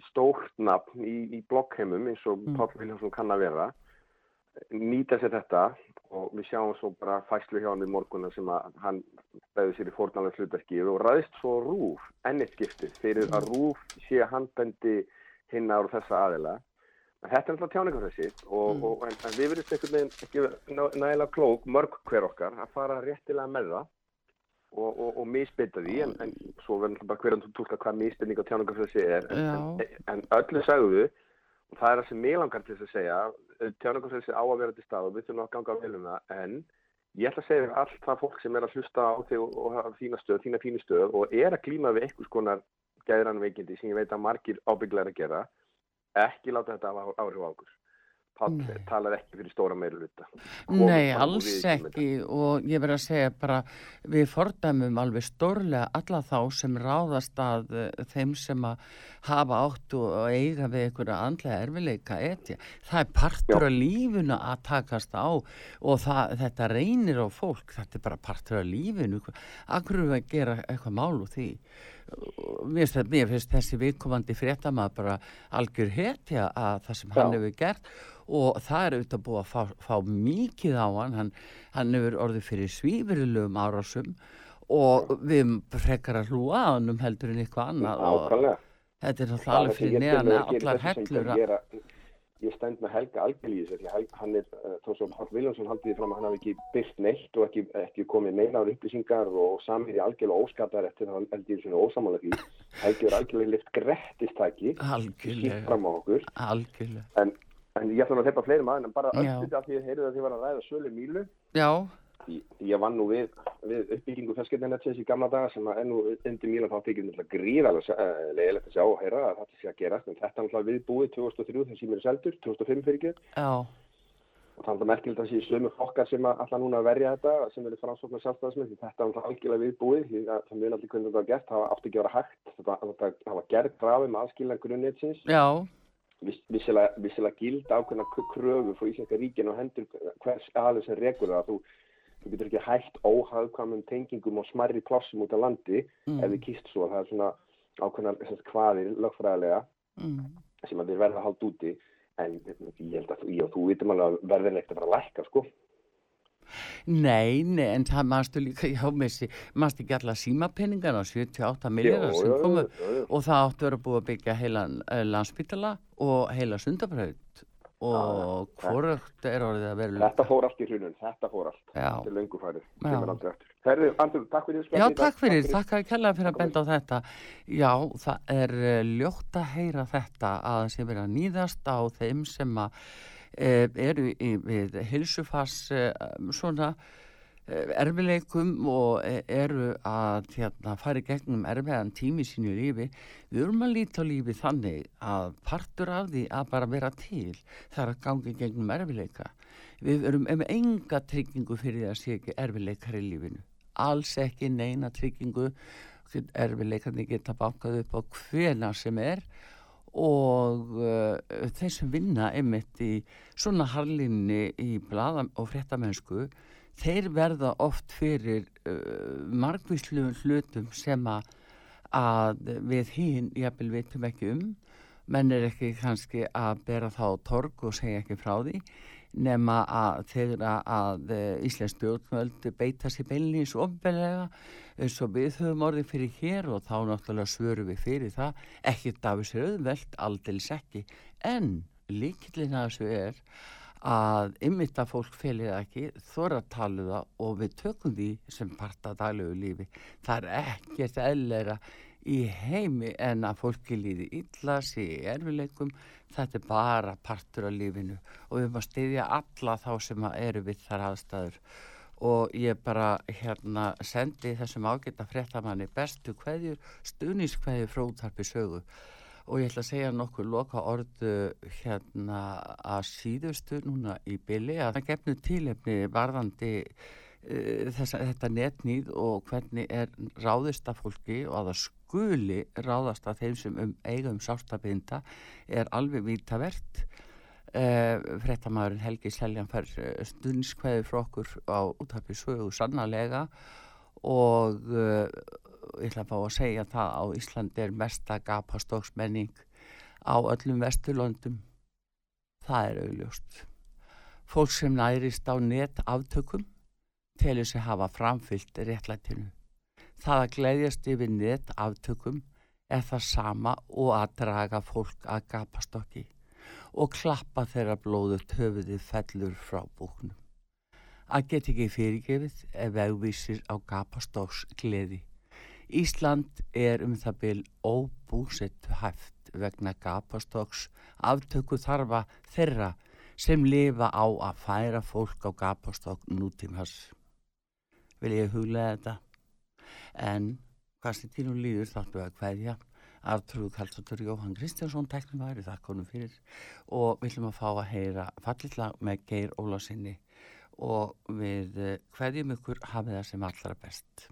stórt nafn í, í blokkheimum eins og Mm. Páll Viljánsson kann að vera nýta sér þetta og við sjáum svo bara fæslu hjá hann í morgunna sem að hann beði sér í fórnalega hlutverki og ræðist svo rúf ennitt skiptið fyrir að rúf sé handbendi hinna á þessa aðila. En þetta er alltaf tjáningarfressi og, Mm. og en, en við verðum einhvern veginn ekki nægilega klók mörg hver okkar að fara réttilega með það og, og, og misbytta því en, en svo verður náttúrulega bara hverjum tólka hvað misbynning og tjáningarfressi er. En, en, öllu sagðu og það er það sem mig langar til þess að segja tjáningarfressi á að vera til stað og við þurfum að ganga vel um það en ég ætla að segja þér allt það fólk sem er að hlusta á þig og, og hafa þína stöð, þína fínu stöð og er að glíma við einhvers konar gæðran veikindi sem ég veit að margir ábygglega er að gera ekki láta þetta áhrif á okkur Nei. talar ekki fyrir stóra meira hluta. Nei, alls ekki og ég verð að segja bara við fordæmum alveg stórlega alla þá sem ráðast að uh, þeim sem að hafa átt og eiga við einhverja andlega erfileika etja. Það er partur af lífuna að takast á og það, þetta reynir á fólk, þetta er bara partur af lífinu. Akkur eru að gera eitthvað mál úr því? Mér finnst, mér finnst þessi viðkomandi fréttamaður bara algjör hetja að það sem hann Já. hefur gert og það er auðvitað búið að fá, fá mikið á hann, hann, hann hefur orðið fyrir svífurilegum árásum og við frekar að hlúa að hann um heldur en eitthvað annað og þetta er náttúrulega alveg fyrir neðan allar hellur að Ég stend með Helga þessu, því Helga, hann er, uh, þó svo Páll Viljánsson haldið því fram að hann hafi ekki byrt neitt og ekki, ekki komið neinar upplýsingar og samir í algjörlega óskatar eftir það held ég svona ósamála því. Helgi er algjörlega lift grettistæki, algjörlega, sítt fram á okkur. algjörlega. En, en ég ætla að þeipa fleiri maður, en bara Já. öllum af því að heyrðu að þið var að ræða sölu Mílu. Já, ég vann nú við, við uppbyggingu feskirnetins í gamla daga sem að enn og undir Mílan þá þykir þetta gríðarlega uh, leiðilegt að sjá og heyra að þetta sé að gerast. En þetta er náttúrulega viðbúið 2003 þegar símur er seldur, 2005 fyrir ekki. já, Og þannig að merkilegt að sé sömu flokkar sem að allar núna að verja þetta, sem eru framsóknar sjálfstæðismenn, því þetta er náttúrulega algjörlega viðbúið, því að það mjög allir hvernig þetta var gert, það átti ekki að vera hægt, þetta, það var gerð grafið með aðskilna grunnnetsins, já, Viss- vissilega, gild ákveðna kröfu frá Íslenska ríkinu og hendur hvers aðeins sem rekur það, þú, þú getur ekki hægt óhagkvæmum tengingum og smarri plássum út á landi Mm. ef þið kýst svo, það er svona ákveðna hvaðir lögfræðilega mm. sem að þeir verða að halda úti. En ég held að ég og þú vitum alveg að verðin ekkert að að lækka sko. Nei, nei, en það mannstu líka, já, mannstu ekki alla símapenningar á 78 miljardar Jú, sem komu? og það áttu að vera búið að byggja heilan uh, landspítala og heila sundabraut og hvorugt er orðið að vera Þetta fór allt í hrunun, þetta fór allt. Þetta er Já. kemur aldrei eftir Herðu, Andrú, takk fyrir Já, takk fyrir, takk að kella fyrir að benda á þetta. Já, það er uh, ljótt að heyra þetta að sem verið að nýðast á þeim sem að uh, eru í, við hilsufars uh, svona uh, erfileikum og eh, eru að hérna, fara í gegnum erfiðan tími sínu lífi. Við erum að líta á lífi þannig að partur af því að bara vera til það er að gangi gegnum erfileika. Við erum með enga tryggingu fyrir að sé ekki erfileikar í lífinu alls ekki neina tryggingu erfileikarnir geta bankað upp á hvena sem er og uh, þeir sem vinna einmitt í svona harlinni í blada og fréttamennsku þeir verða oft fyrir uh, margvíslu hlutum sem að, að við hinn jafnvel vitum ekki um. Menn er ekki kannski að bera þá torg og segja ekki frá því nema að þegar að Íslands stjórnvöld beita sér beinlýns ofbelega eins og við höfum orðið fyrir hér og þá náttúrulega svörum við fyrir það. Ekkert af þessu auðvelt, aldils ekki. En líkillin að þessu er að ymmita fólk felið ekki, þóra að tala um það og við tökum því sem parta daglegu lífi. Það er ekkert eðleira í heimi en að fólki líði illa, sé erfileikum, þetta er bara partur af lífinu og við erum að styðja alla þá sem að eru við þar aðstæður. Og ég bara hérna sendi þessum ágæta fréttamanni bestu hverjur, stuðnískveðjur frá útarpi sögu og ég ætla að segja nokkur loka orðu hérna að síðustu núna í byli að það gefnu tílefni varðandi uh, þessa, þetta netnýð og hvernig er ráðist af fólki og að það skuli ráðast af þeim sem um eigum sástabinda er alveg vítavert. Uh, frettamæðurinn Helgi Seljan fær stundskveði frá okkur á útarpi sögu sannarlega og uh, ég ætla að fá að segja það á Íslandi er mesta gapastóksmenning á öllum vesturlöndum það er augljóst fólk sem nærist á net aftökum telur sig hafa framfyllt réttlætinu það að gleyðjast yfir net aftökum er það sama og að draga fólk að gapastokki og klappa þeirra blóðu töfuðið fellur frá búknum. Að get ekki fyrirgefið ef vegvísir á gapastóks gleði. Ísland er um það byl óbúsettu hæft vegna gapastóks aftöku þarfa þeirra sem lifa á að færa fólk á gapastók nútímars. Vil ég huglega þetta? En hvað sem tínu líður þáttu að hverja Artrúð Karlsdóttur Jóhann Kristjánsson tæknum væri það konum fyrir og við ætlum að fá að heyra fallilla með Geir Ólásinni og við eh, kveðjum ykkur hafið það sem allra best.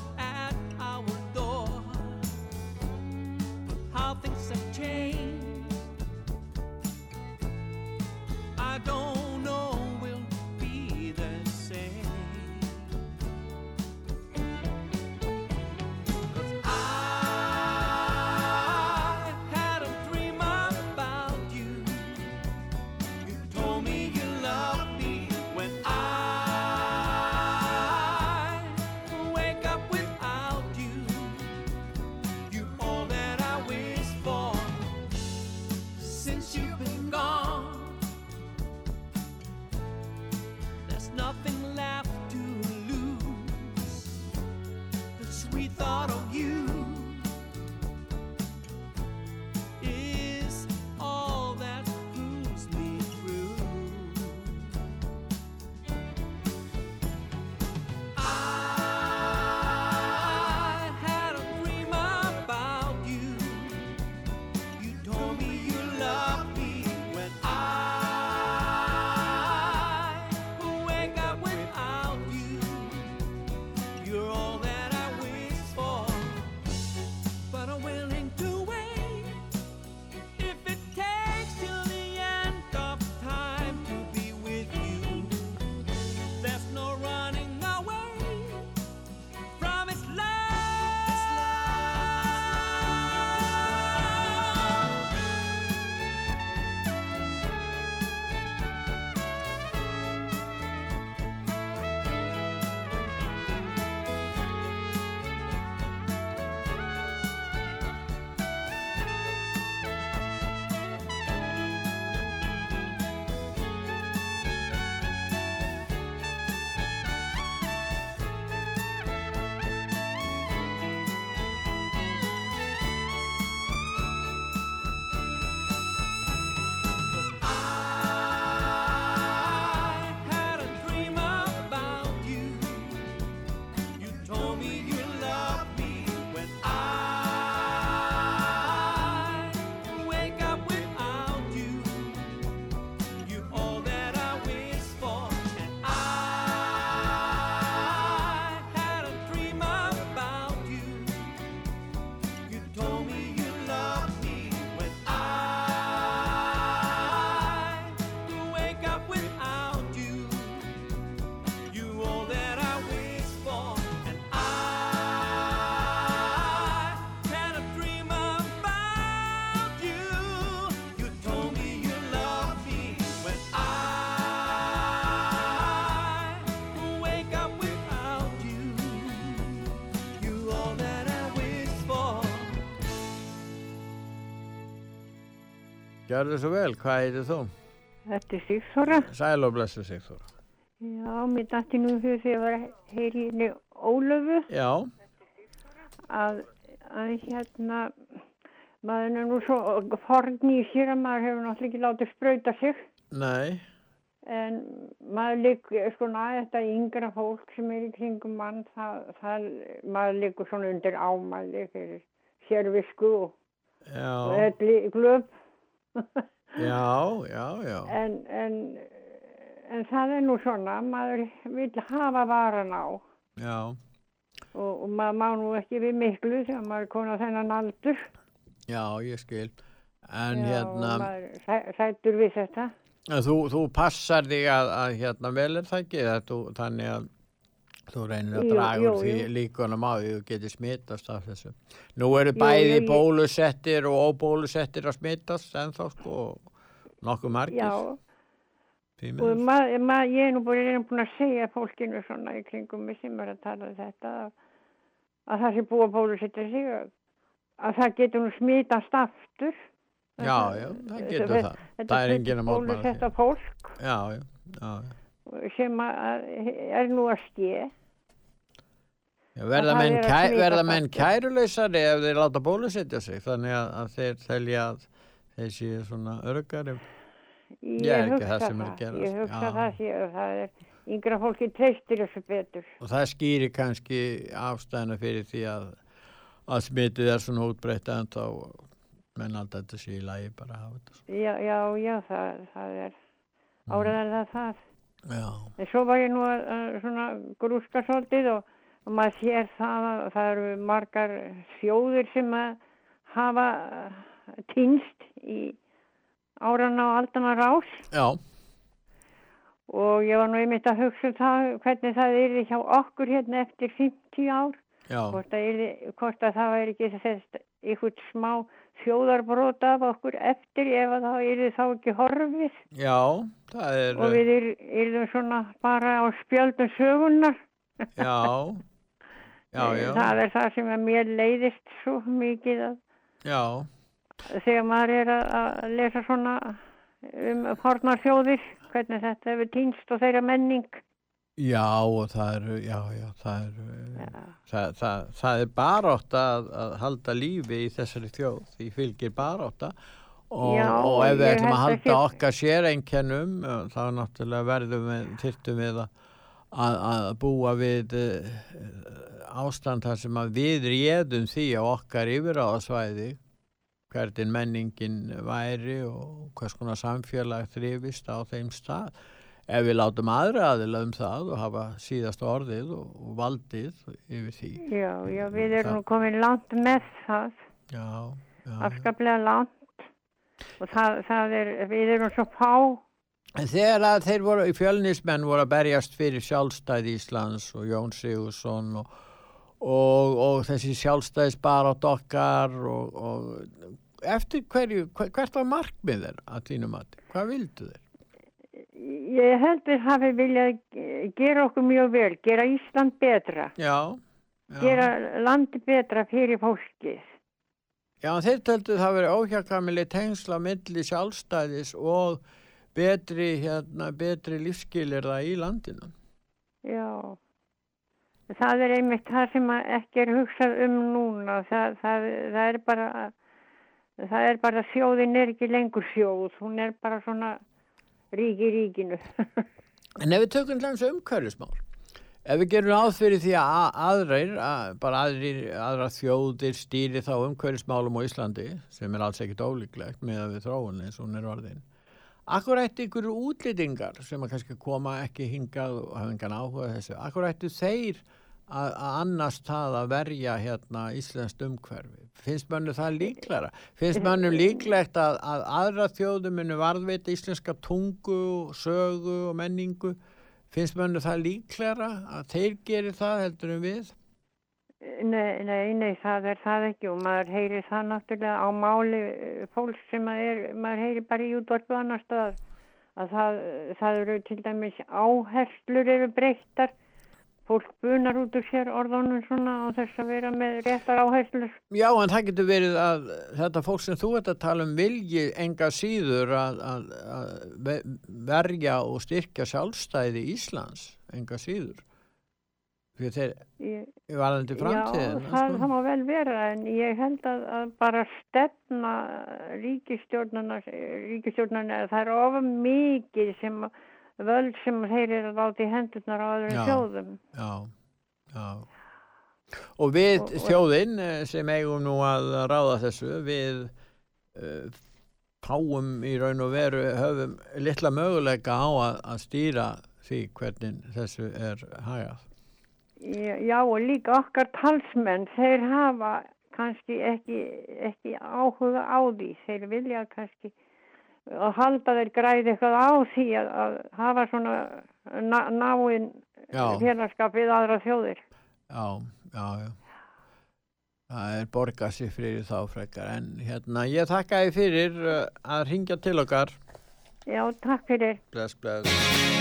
Gjörðu svo vel, hvað heitir þú? Þetta er Sigþóra. Sæl og blessu Sigþóra. Já, mér dætti nú fyrir því að vera að heyri henni Ólöfu Já, að, að hérna maður er nú svo forn í sér að maður hefur náttúrulega ekki látið sprauta sig nei, en maður liggur sko næ þetta yngra fólk sem er í kringum mann það, það maður liggur svona undir ámæli fyrir sérvisku og, elli glöf já, (laughs) já, já, en, en, en það er nú svona maður vil hafa varan á. Já, og, og maður má nú ekki við miklu þegar maður er konar þennan aldur. Já, ég skil. En Já, hérna, maður hræddur við þetta. En þú, þú passar þig að, að hérna vel er það ekki, þú, þannig að þú reynir að Jú, draga jú, úr því jú. líkunum á því þú getur smittast af þessu. Nú eru Jú, bæði jú, ég- bólusettir og óbólusettir að smittast ennþá sko, og nokkuð margir. Já, því og mað, mað, ég er nú búin, að segja fólkinu svona í kringum mig sem er að tala um þetta að, að það sé búið að bólusetja sig að, að það getur nú smitast aftur Já, já, það getur það. Þetta Það er enginn að mótmæla því. Þetta fólk Já, já, já. já. sem er nú að stíð. Verða það menn, kæ, verða menn kæruleysari ef þeir láta bólusetja sig þannig að, að þeir telja að þeir séu svona örgari Ég, Ég er ekki það sem er gerast. Ég hugsa Já. það sé að það er yngra fólki treystir þessu betur. og það skýri kannski ástæðina fyrir því að, að smitið er svona útbreytt en þá menn alltaf þetta sé í lagi bara að hafa þetta Já, já, já, það, það er Mm. áræðarlega það. Já. En svo var ég nú að, að svona grúska svolítið og, og maður sér það að það eru margar þjóðir sem að hafa týnst í árana og aldana rás. Já, og ég var nú einmitt að hugsa um það hvernig það er hjá okkur hérna eftir 50 ár. Hvort að, yrði, hvort að það væri ekki þess eitthvað smá þjóðarbrót af okkur eftir ef að það yrði þá ekki horfið. Já, er og við yrðum svona bara á spjöldum sögunar já, (laughs) já, já, það er það sem að mér leiðist svo mikið að já, þegar maður er að, að lesa svona um hornar þjóðir hvernig þetta hefur týnst og þeirra menning. Já og það er, já, já, það er, það, það, það er barátt að, að halda lífi í þessari þjóð, því fylgir barátta. Og, Já, og ef við ætlum að að halda okkar séreinkennum þá náttúrulega verðum við, þyrftum við að, að, að búa við uh, ástand þar sem að við réðum því á okkar yfiráðasvæði hvernig menningin væri og hvers konar samfélag þrifist á þeim stað. Ef við látum aðra aðila um það og hafa síðast orðið og, valdið yfir því. Já, já, við erum nú komin langt með það. Já, já. afskaplega langt. Og það, það er, við erum svo fá En þegar að þeir voru, fjölnismenn voru að berjast fyrir sjálfstæði Íslands og Jón Sigursson og, og, og þessi sjálfstæðisbarátt okkar og, og eftir hverju, hver- hvert var markmið þeir að þínum að, hvað vildu þeir? ég held við hafi viljað ge- gera okkur mjög vel, gera Ísland betra. Já, gera landi betra fyrir fólkið. Já þeir töldu það verið óhjákamili tengsla milli sjálfstæðis og betri, hérna, betri lífskilirða í landinu. Já, það er einmitt það sem ekki er hugsað um núna. Það, það, það er bara, það er bara þjóðin er ekki lengur þjóð, hún er bara svona rík í ríkinu. (laughs) En ef við tökum til hans umhverfismál, ef við gerum fyrir því að a- aðrir, að, bara aðrir, aðra þjóðir stýri þá umhverfismálum á Íslandi, sem er alls ekkit ólíklegt með að við þróun eins og hún er orðin, akkur ætti ykkur útlýtingar sem að kannski koma ekki hingað og hafa engan áhuga þessu, akkur ætti þeir að, að annast það að verja hérna íslenskt umhverfi? Finnst mönnu það líklara? Finnst mönnu líklegt að, að aðra þjóðum munu varðveita íslenska tungu, sögu og menningu? Finnst mönnu það líklara að þeir gerir það heldur en við? Nei, nei, nei, það er það ekki og maður heyri það náttúrulega á máli eh, fólks sem að er, maður heyri bara í útvarpu annar stað að það, það eru til dæmis áherslur eru breyttar fólk bunar út úr sér orðunum svona og þess að vera með réttar áherslur Já, en það getur verið að þetta fólk sem þú ert að tala um vilji enga síður að, að, að ve- verja og styrkja sjálfstæði Íslands, enga síður. Fyrir þeir Ég- varðandi framtíðin. Já, það, það má vel vera en ég held að, að bara stefna ríkistjórnarna, ríkistjórnarna það er of mikið sem völd sem þeir eru láta í hendurnar á öðrum þjóðum. Já, já. Og við Og- og- þjóðin eh, sem eigum nú að ráða þessu, við uh, fáum í raun og veru, höfum litla möguleika á að, að stýra því hvernig þessu er hagað. Já, og líka okkar talsmenn, þeir hafa kannski ekki, ekki áhuga á því. Þeir vilja kannski að halda þeir græði eitthvað á því að, að hafa svona ná, náinn félagskap við aðra þjóðir. Já, já, já. Það er borgað sér fyrir þá frekar. En hérna, ég þakka þið fyrir uh, að ringja til okkar. Já, takk fyrir. Bless, bless.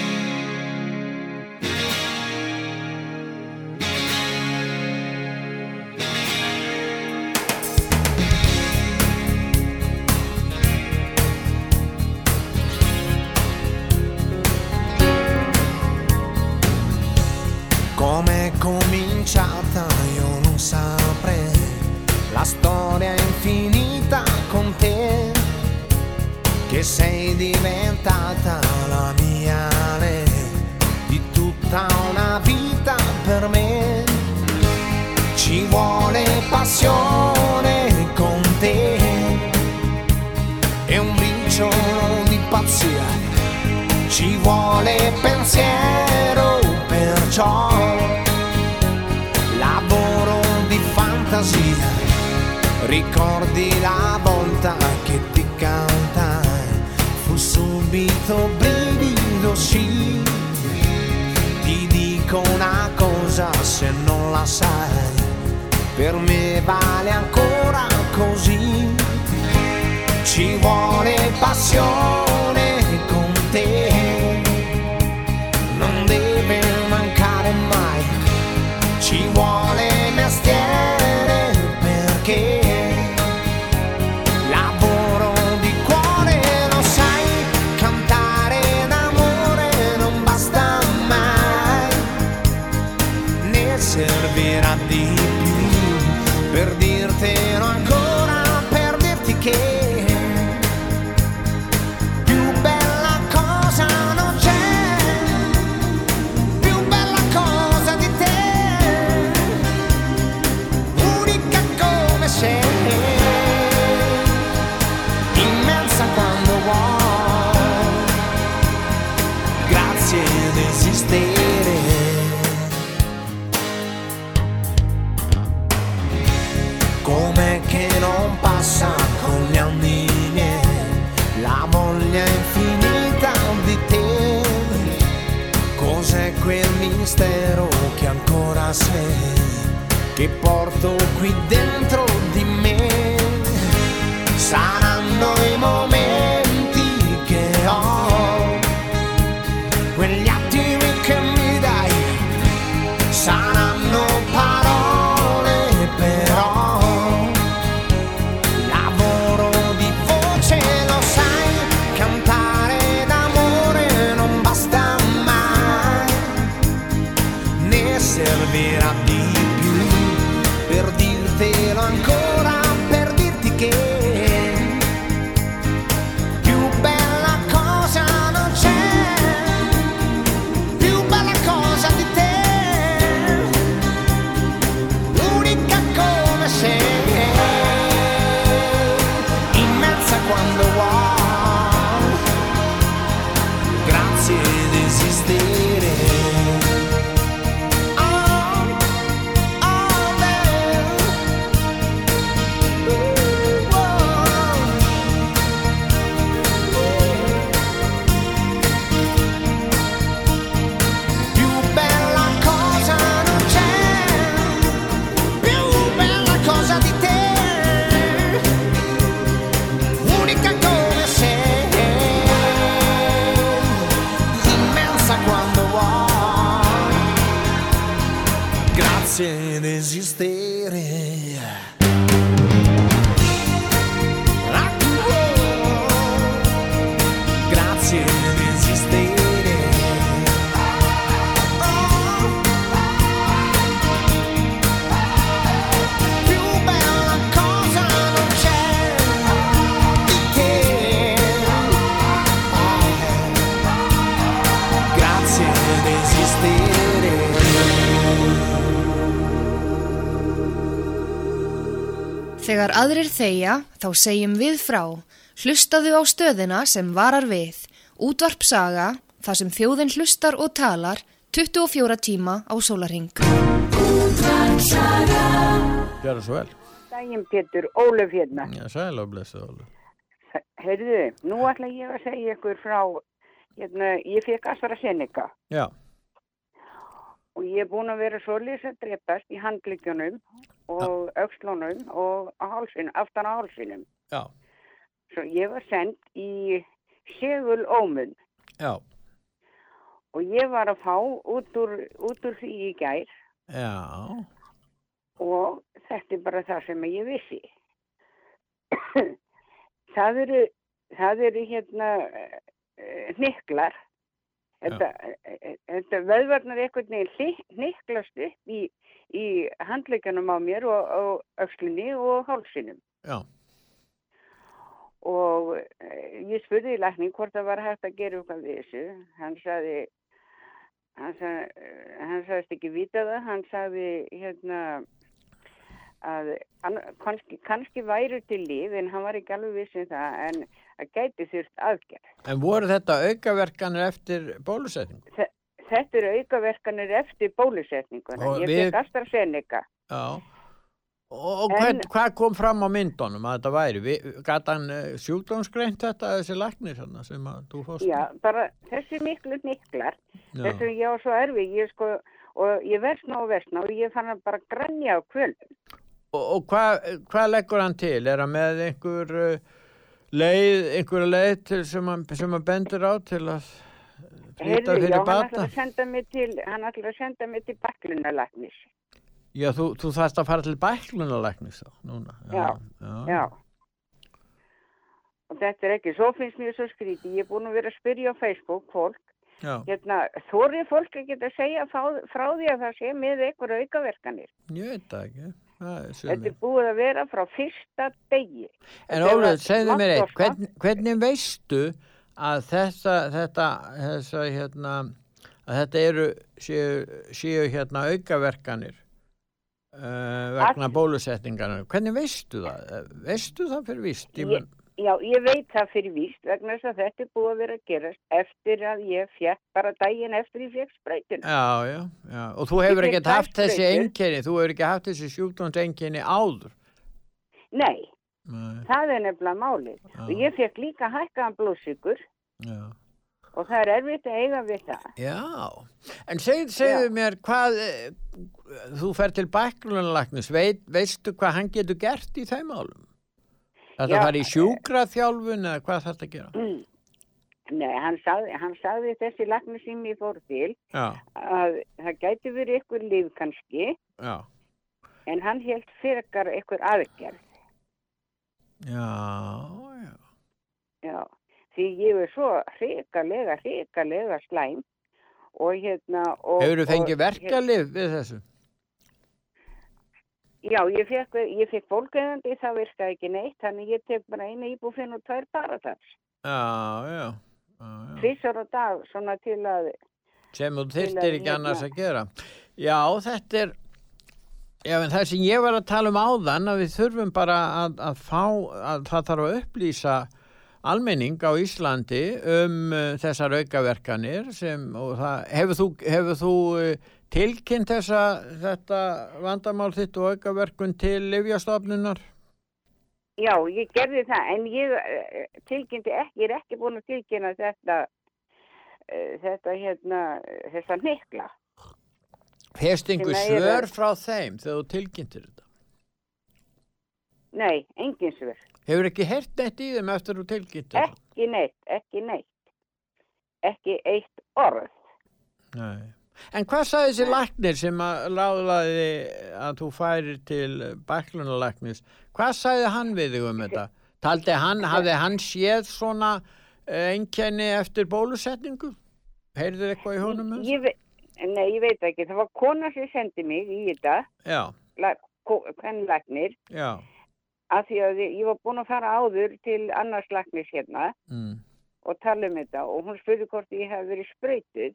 Þegar aðrir þegja, þá segjum við frá. Hlustaðu á stöðina sem varar við. Útvarp saga, þar sem þjóðin hlustar og talar 24 tíma á sólarhing. Gjör það svo vel. Dægin Pétur, Ólöf hérna. Já, sæl og blessuð Ólu. Heyrðu, nú ætla ég að segja ykkur frá, hérna, ég fekk AstraZeneca Já, og ég er búin að vera svolítið að drepast í handlikjunum og aukslunum og á hálsinum, aftan á hálsinum. já, Svo ég var sendt í segul ómun. Já, og ég var að fá út úr, út úr því í gær. Já, og þetta er bara það sem ég vissi. (clears throat) það eru, það eru hérna uh, hniklar Þetta, e- þetta vöðvarnar einhvern veginn hniklast upp í, í handleikanum á mér og, og öxlinni og hálsinum. Já. Og e, ég spurði í lækning hvort það var hægt að gera eitthvað við þessu. Hann sagði, hann sagði, hann sagðist ekki vita það, hann sagði hérna að hann, kannski, kannski væri til líf en hann var ekki alveg vissin það en það gæti þurft aðgerð. En voru þetta aukaverkanir eftir bólusetningu? Þe- Þetta eru aukaverkanir eftir bólusetninguna. Ég við- fekk AstraZeneca. Já. Og, En- hvern, hvað kom fram á myndunum að þetta væri? Gat hann uh, sjúkdómsgreint þetta þessi læknir þarna sem að þú fórst? Já, bara þessi miklu niklar, Já. þess að ég var svo erfi, ég sko, og ég versna og versna og ég fann að bara grænja á kvöldum. Og, og hvað hva leggur hann til? Er hann með einhver uh, leið, einhver leið til sem hann, hann bendur á til að Heyrðu, já, hann ætlar að senda mig til, hann ætlar að senda mig til baklunarlæknis. Já, þú, þú þarft að fara til bæklunalæknis þá, núna. Já, já. já. Og þetta er ekki, svo finnst mér svo skríti, ég er búin að vera að spyrja á Facebook fólk, Já. hérna, þorri fólk geta að segja frá, frá því að það sé með einhver aukaverkanir. Ég veit það ekki. Þetta er búið að vera frá fyrsta degi. En Ólið, segðu mér eitt, hvern, hvernig veistu að þetta, þetta, þessa, hérna, að þetta eru, séu, séu hérna aukaverkanir uh, vegna bólusetningarna? Hvernig veistu það? Eh, Veistu það fyrir víst? Ég já, ég veit það fyrir víst vegna þess að þetta er búið að vera að gerast eftir að ég fjekk bara daginn eftir ég fjekk spröytuna. Já, já, já. Og þú hefur ekkert haft þessi einkenni, þú hefur ekki haft þessi sjúkdómseinkenni áður. Nei, Nei. það er nefnilega málið. Já. Og ég fekk líka hækkaðan blóðsykur Já. og það er erfitt að eiga við það. Já, en segð, segðu mér hvað, eh, þú fer til bæklunarlæknis, veit, veistu hvað hann getur gert í þeim álum? Þetta Já, fara í sjúkraþjálfun eða hvað þarf þetta að gera? Mm. Nei, hann sagði, hann sagði þessi lagni sem ég fór til Já, að það gæti verið ykkur líf kannski já, en hann held frekar ykkur aðgerð. Já, já. Já, því ég er svo hrikalega, hrikalega slæm og hérna... Og, Hefur þú fengið og- verkalif við þessu? Já, ég fekk, ég fekk fólkæðandi, það virkaði ekki neitt, þannig ég tek bara eina íbúfinn og tvær paratars. Já, já. Tvísar á dag, svona til að... Sem þú þyrftir ekki hérna- annars að gera. Já, þetta er, já, en það sem ég var að tala um áðan, að við þurfum bara að, að fá, að það þarf að upplýsa almenning á Íslandi um uh, þessar aukaverkanir sem, og það, hefur þú, hefur þú uh, tilkynnt þessa, þetta vandamál þitt og aukaverkun til Livjastofnunar? Já, ég gerði það, en ég eh, tilkynnti ekki, ég er ekki búin að tilkynna þetta, eh, þetta hérna, þessa hnykla. Fest einhver Sem eru- svör frá þeim þegar þú tilkynntir þetta? Nei, engin svör. Hefur ekki heyrt neitt í þeim eftir þú tilkynntir þetta? Ekki neitt, ekki neitt. Ekki eitt orð. Nei. En hvað sagði þessi læknir sem að ráðlaði að þú færir til bæklunarlæknis? Hvað sagði hann við þig um þetta? Taldi hann, hafði hann séð svona eh, einkenni eftir bólusetningu? Heyrðu eitthvað í honum? um Ég, ve nei, ég veit ekki. Það var kona sem sendi mig í þetta, Já, hvern lagnir, já. af því að ég var búin að fara áður til annars lagnis hérna Mm. og tala um þetta og hún spurði hvort ég hef verið spröytuð,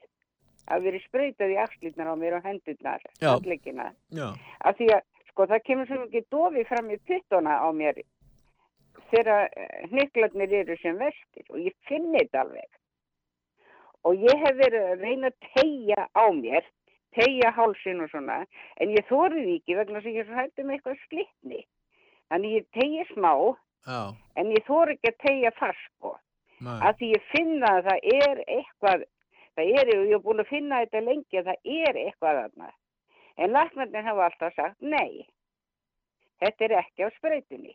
hef verið spröytuð í axlirnar á mér og hendurnar, Já. handleggina. Já, Af því að, sko, það kemur svo mikið dofi fram í puttuna á mér þegar hnygglarnir eru sem vestir og ég finn þetta alveg. Og ég hef verið að reyna að tegja á mér, tegja hálsin og svona, en ég þórið ekki vegna að ég hættu með eitthvað slitni. Þannig ég tegja smá, já, en ég þóri ekki að tegja fast, sko. Nei. Af því ég finna að það er eitthvað, það er, og ég er búin að finna þetta lengi að það er eitthvað þarna. En læknarnir hafa alltaf sagt, nei, þetta er ekki á sprautinni.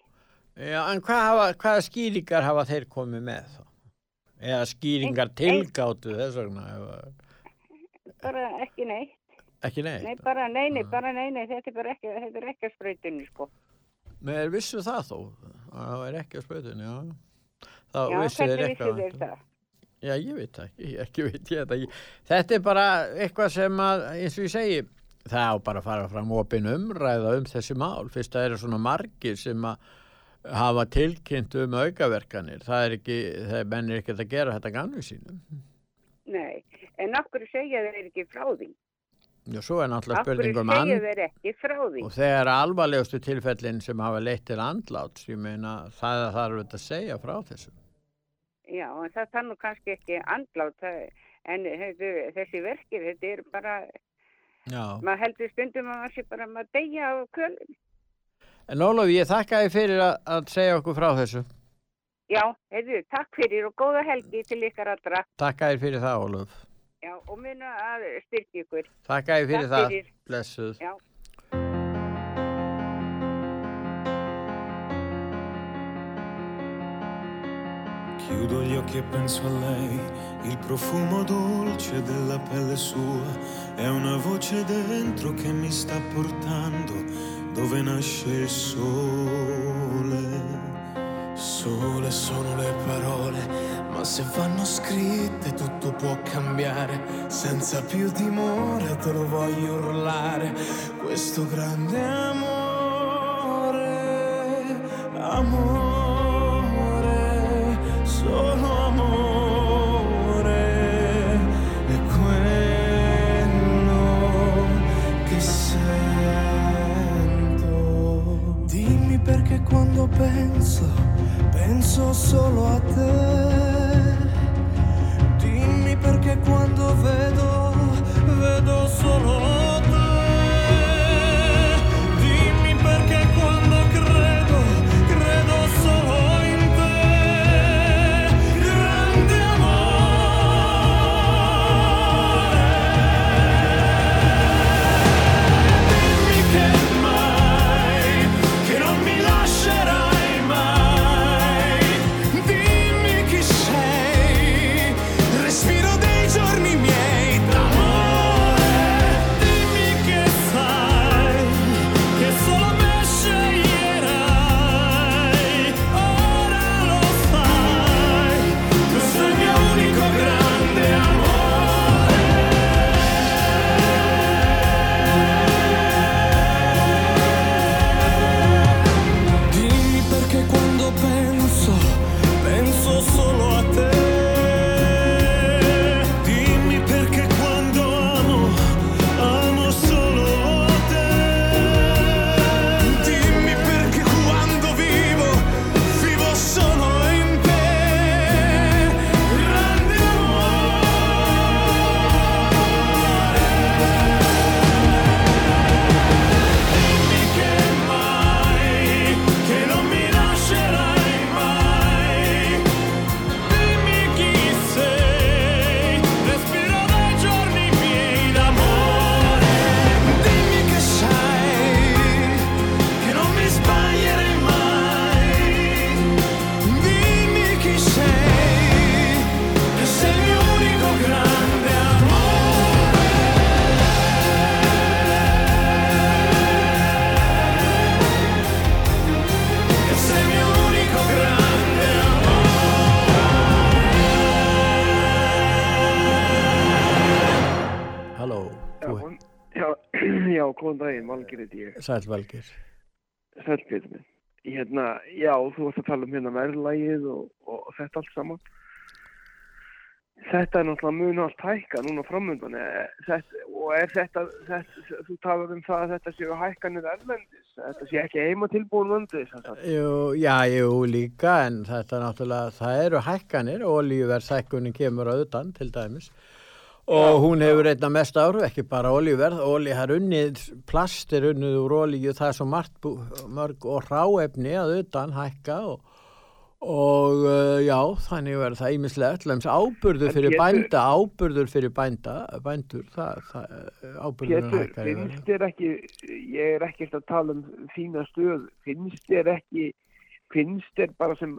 já, en hvað hafa, hvaða skýringar hafa þeir komið með þá? Eða skýringar tilgáttu þess vegna? Bara ekki neitt. Ekki neitt? Nei, bara nei, nei, bara nei, nei, þetta er bara ekki, þetta er ekki á sprautinni, sko. Nei, er vissu það þó? að Það er ekki á sprautunni, já. Þá Já, vissu þeir vissu þeir það? Já, ég veit það ekki, (laughs) ekki veit ég þetta ekki. Þetta er bara eitthvað sem að, eins og ég segi, það á bara að fara fram opin umræða um þessi mál. Fyrst það eru svona margir sem að hafa tilkynnt um aukaverkanir. Það er ekki, það er mennir ekkert að gera þetta gannu sínum. Nei, en okkur segja þeir ekki frá því. Já, svo er náttúrulega spurning um því. og þegar alvarlegustu tilfellin sem hafa leitt til andláts, ég meina, það þarf þetta að segja frá þessu. Já, en það nú kannski ekki andlátt, en þetta, þessi verkir, þetta er bara, Já. maður heldur stundum að maður sé bara maður deyja á kölun. En Ólaf, ég þakka þið fyrir að, að segja okkur frá þessu. Já, heyrðu, takk fyrir og góða helgi til ykkar allra. Takka þér fyrir það, Ólaf. Já, og muna að styrkja ykkur. Takk þér fyrir Takk það. fyrir. Blessuð. Já. Chiudo gli occhi e penso a lei, il profumo dolce della pelle sua, è una voce dentro che mi sta portando dove nasce il sole. Sole sono le parole, ma se vanno scritte tutto può cambiare. Senza più timore te lo voglio urlare. Questo grande amore, amore, solo amore. Quando penso, penso solo a te. Dimmi perché quando vedo, vedo solo te. Valgir heit ég. sæl Valgir. Sæl, Pétur minn. Hérna, já, þú varst að tala um hérna verðlægið og, og, og þetta allt saman. Þetta er náttúrulega munu allt hækka núna framöndan þetta, og er þetta, þetta, þú talar um það að þetta séu hækkanir erlendis, þetta sé ekki heima tilbúin vöndis. Jú, já, jú, líka, en þetta er náttúrulega, það eru hækkanir, olíuverðshækkunin kemur að utan til dæmis og hún hefur einna mest áru, ekki bara olíuverð, olí, er unnið, plast er unnið úr olíu, það er svo margt, mörg og ráefni að utan hækka og, og uh, já, þannig verður það ímislegt, lems áburður En fyrir Pétur- bænda, áburður fyrir bænda, bændur, það, það áburðurinn Pétur, hækkar finnst þér ekki, ég er ekkert að tala um þína stöð, finnst þér ekki, finnst þér bara sem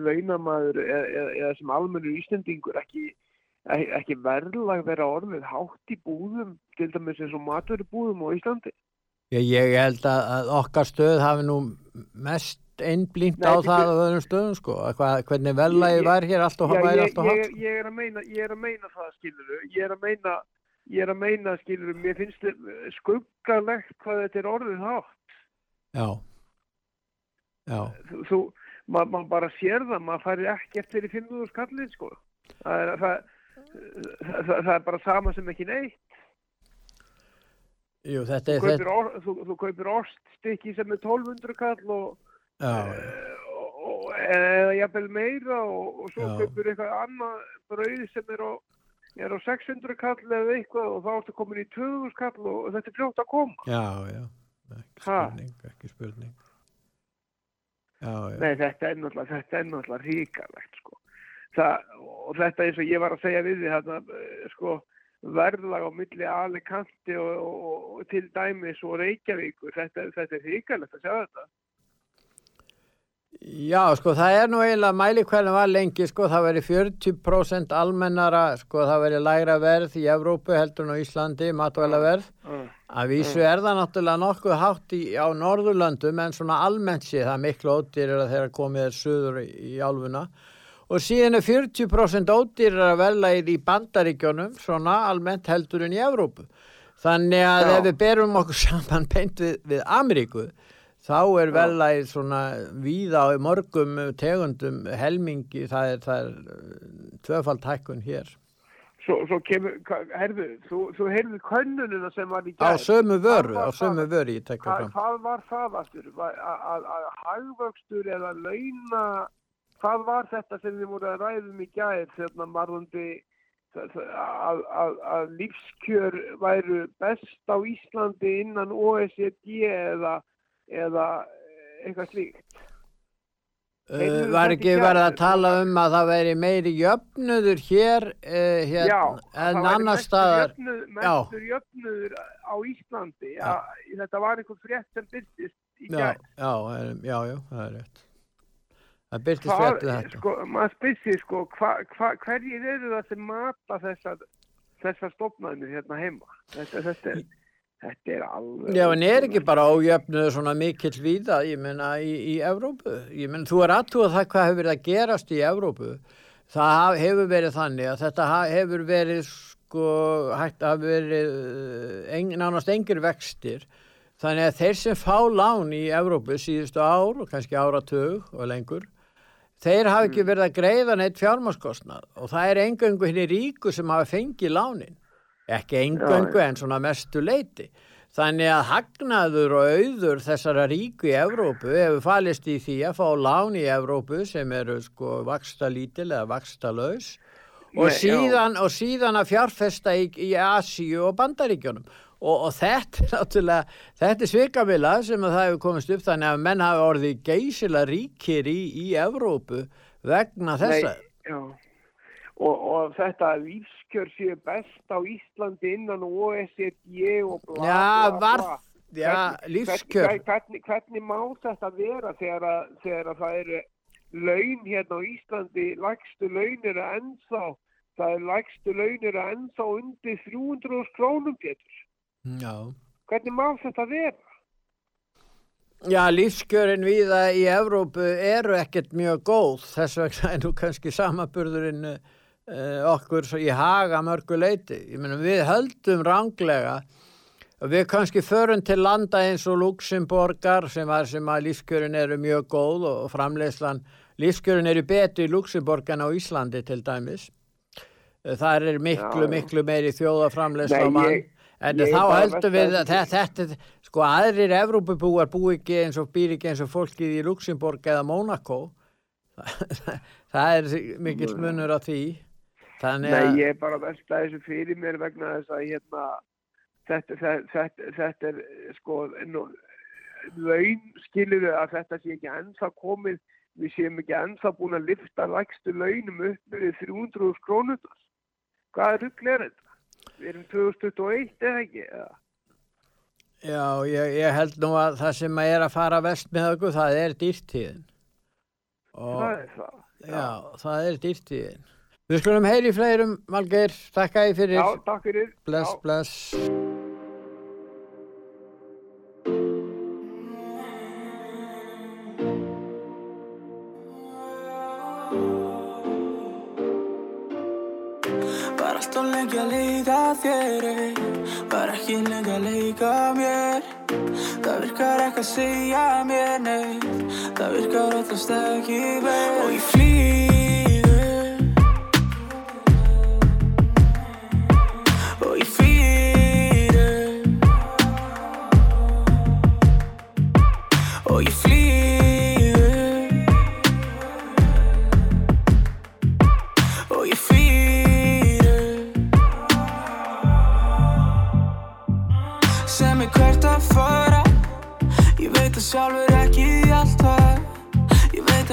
launamaður eða, eða, eða sem almennur Íslendingur ekki, ekki, ekki verðlag vera orðið hátt í búðum, til dæmis eins og maturubúðum á Íslandi? Já, ég held að, að okkar stöð hafi nú mest einblínt á það á öðrum stöðum sko, að hvað, hvernig velagi Ég- var hér allt og væri allt og hátt. ég er að meina, ég er að meina það, skiluru, ég er að meina, ég er að meina, skiluru, mér finnst þið skuggalegt hvað þetta er orðið hátt. Já. Já. Þú, maður ma bara sér það, maður færi ekkert fyrir 500 skallið, sko. Það er, það, það, það, það er bara sama sem ekki neitt. Jú, þetta Þú er kaupir, þetta. or, þú, þú kaupir oststykki sem er 1200 kall og, Já, og eða jafnvel meira og, og svo Já. kaupir eitthvað annað brauð sem er á, er á 600 kall eða eitthvað og þá ertu komin í 2000 kall og, og þetta er fljótt að koma. já, já, ekki spurning, ekki spurning. Já, já. Nei, þetta er náttúrulega, þetta er náttúrulega ríkalegt, sko. Það, og þetta eins og ég var að segja við því, þetta, eh, sko, verðlag á milli Alicante og, og, og til dæmis og Reykjavíkur, þetta, þetta er ríkalegt að sjá þetta. Já, sko, það er nú eiginlega mælikvæðin var lengi, sko, það veri 40% almennara, sko, það veri lægra verð í Evrópu heldur en á Íslandi, matvælaverð. Mm. Að vísu er það náttúrulega nokkuð hátt í, á Norðurlöndum en svona almennt sé það miklu ódýrir að þeirra komið er suður í, í álfuna. Og síðan er 40% ódýrir að verðlægið í bandaríkjónum, svona almennt heldur en í Evrópu. Þannig að Já. ef við berum okkur (laughs) saman beint við, við Ameríku, þá er verðlægið svona víða á mörgum tegundum helmingi, það er, það er uh, tvöfald hækkun hér. Svo, svo kemur, herðu, þú, þú heyrðu könnunina sem var í Á gær. sömu vöru, á sömu vöru ég tekka fram. hvað var það aftur? Að, hagvöxtur eða launa, hvað var þetta sem þið voru að ræðum í gær þegar marðandi að, að, að lífskjör væru best á Íslandi innan OECD eða, eða eitthvað slíkt? Uh, var ekki verið að tala um að það væri meiri jöfnuður hér, uh, hér Já, en annar staðar. Já. mestur jöfnuður á Íslandi. Já, þetta var einhver frétt sem byrtist í Já, gær. já, er- já, já, það er rétt. Það byrtist Hvað, fréttið þetta. sko, maður spyrir sko, hva, hva, hverjir eru það sem mata þessar, þessar stofnæðinir hérna heima? Þetta, þetta, er, þetta er alveg... Já, en er ekki bara ójöfnuður svona mikill víða, ég meina, í, í Evrópu. Ég meina, þú er aðtúað það hvað hefur verið að gerast í Evrópu. Það hefur verið þannig að þetta hefur verið, sko, hægt að verið uh, en, nánast engir vextir. Þannig að þeir sem fá lán í Evrópu síðustu ár og kannski áratug og lengur, þeir hafa ekki verið að greiða neitt fjármaskostnað og það er engöngu henni ríku sem hafa fengið lánin. Ekki engöngu en svona mestu leiti. Þannig að hagnaður og auður þessara ríku í Evrópu hefur falist í því að fá lán í Evrópu sem eru sko vaksta lítil eða vaksta laus og, og síðan að fjárfesta í, í Asíu og Bandaríkjunum. Og, og þetta er náttúrulega, þetta er svikamila sem að það hefur komist upp þannig að menn hafi orðið geysila ríkir í, í Evrópu vegna þessa. Nei. Og, og þetta lífskjör séu best á Íslandi innan OECD og bla Já, bla var- bla. já, lífskjör. Hvernig, hvernig, hvernig má þetta vera þegar að, þegar að það eru laun hérna á Íslandi, lægstu laun eru ennþá, það er lægstu laun eru ennþá undir 300 krónum getur. Já. Hvernig má þetta vera? Já, lífskjörin viða í Evrópu eru ekkert mjög góð, þess vegna er nú kannski samaburðurinn uh, okkur svo í haga mörgu leiti. Ég meina, við höldum ránglega og við kannski förum til landa eins og Luxemborgar sem, var, sem að lífskjörin eru mjög góð og, framleyslan, lífskjörin eru betur í Luxemborg en á Íslandi til dæmis. Eh, Það er miklu, Já, miklu meiri þjóðaframleysla Nei, á mann. En ég þá bara höldum við að þetta, þetta, sko aðrir Evrópubúar bú ekki eins og býr ekki eins og fólkið í Luxemburg eða Monaco. (laughs) það er mikill munur á því. Þannig Nei, að, ég er bara að velta þessu fyrir mér vegna þess að hérna, þetta, þetta, þetta, þetta er sko nú, laun skilur að þetta sé ekki ennþá komið, við séum ekki ennþá búin að lifta lægstu launum upp við 300 krónutar. Hvaða rugl er þetta? Við erum 2021 eða ekki? Eða? já, ég, ég held nú að það sem er að fara vest með okkur, það er dýrtíðin. Og, Það er það. Já, það er dýrtíðin. Við skulum heyri fleirum, Valgeir, takk að fyrir. Já, takk fyrir. Bless, Já. bless. það þér Var ekki lengi að leika mér Það virkar ekki að segja mér neitt Það virkar alltaf stakki verð Og ég flý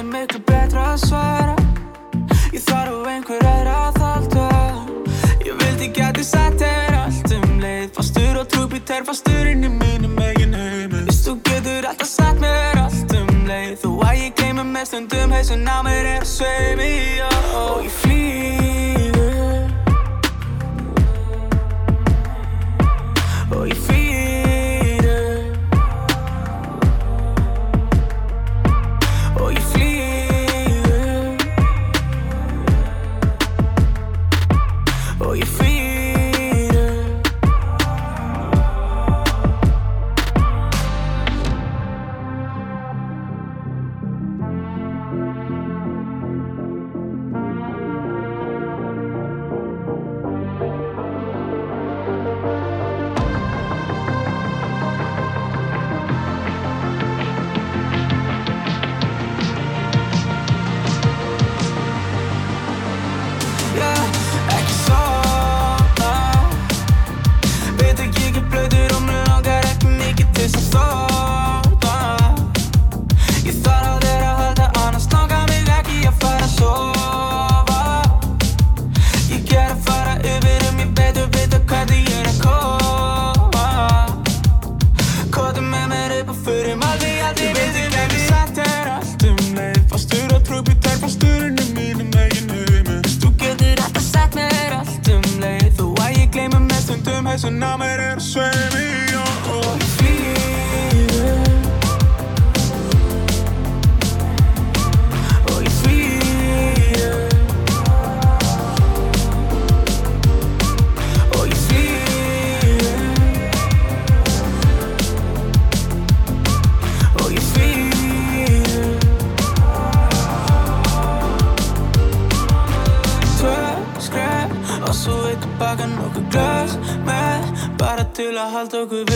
er miklu betra að svara. Ég þarf einhver aðra að þalda Ég vildi geti sett þér allt um leið. Fastur og trúbít er fasturinn í mínum eigin heimil Vist þú getur alltaf sett mér allt um leið. Þó að ég gleyma með stundum hausun á mér er sveimi Og ég flyr So good.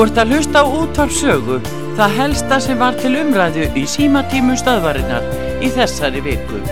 Þú ert að hlusta á útvarpsögu, það helsta sem var til umræðu í símatímum staðvarinnar í þessari viku.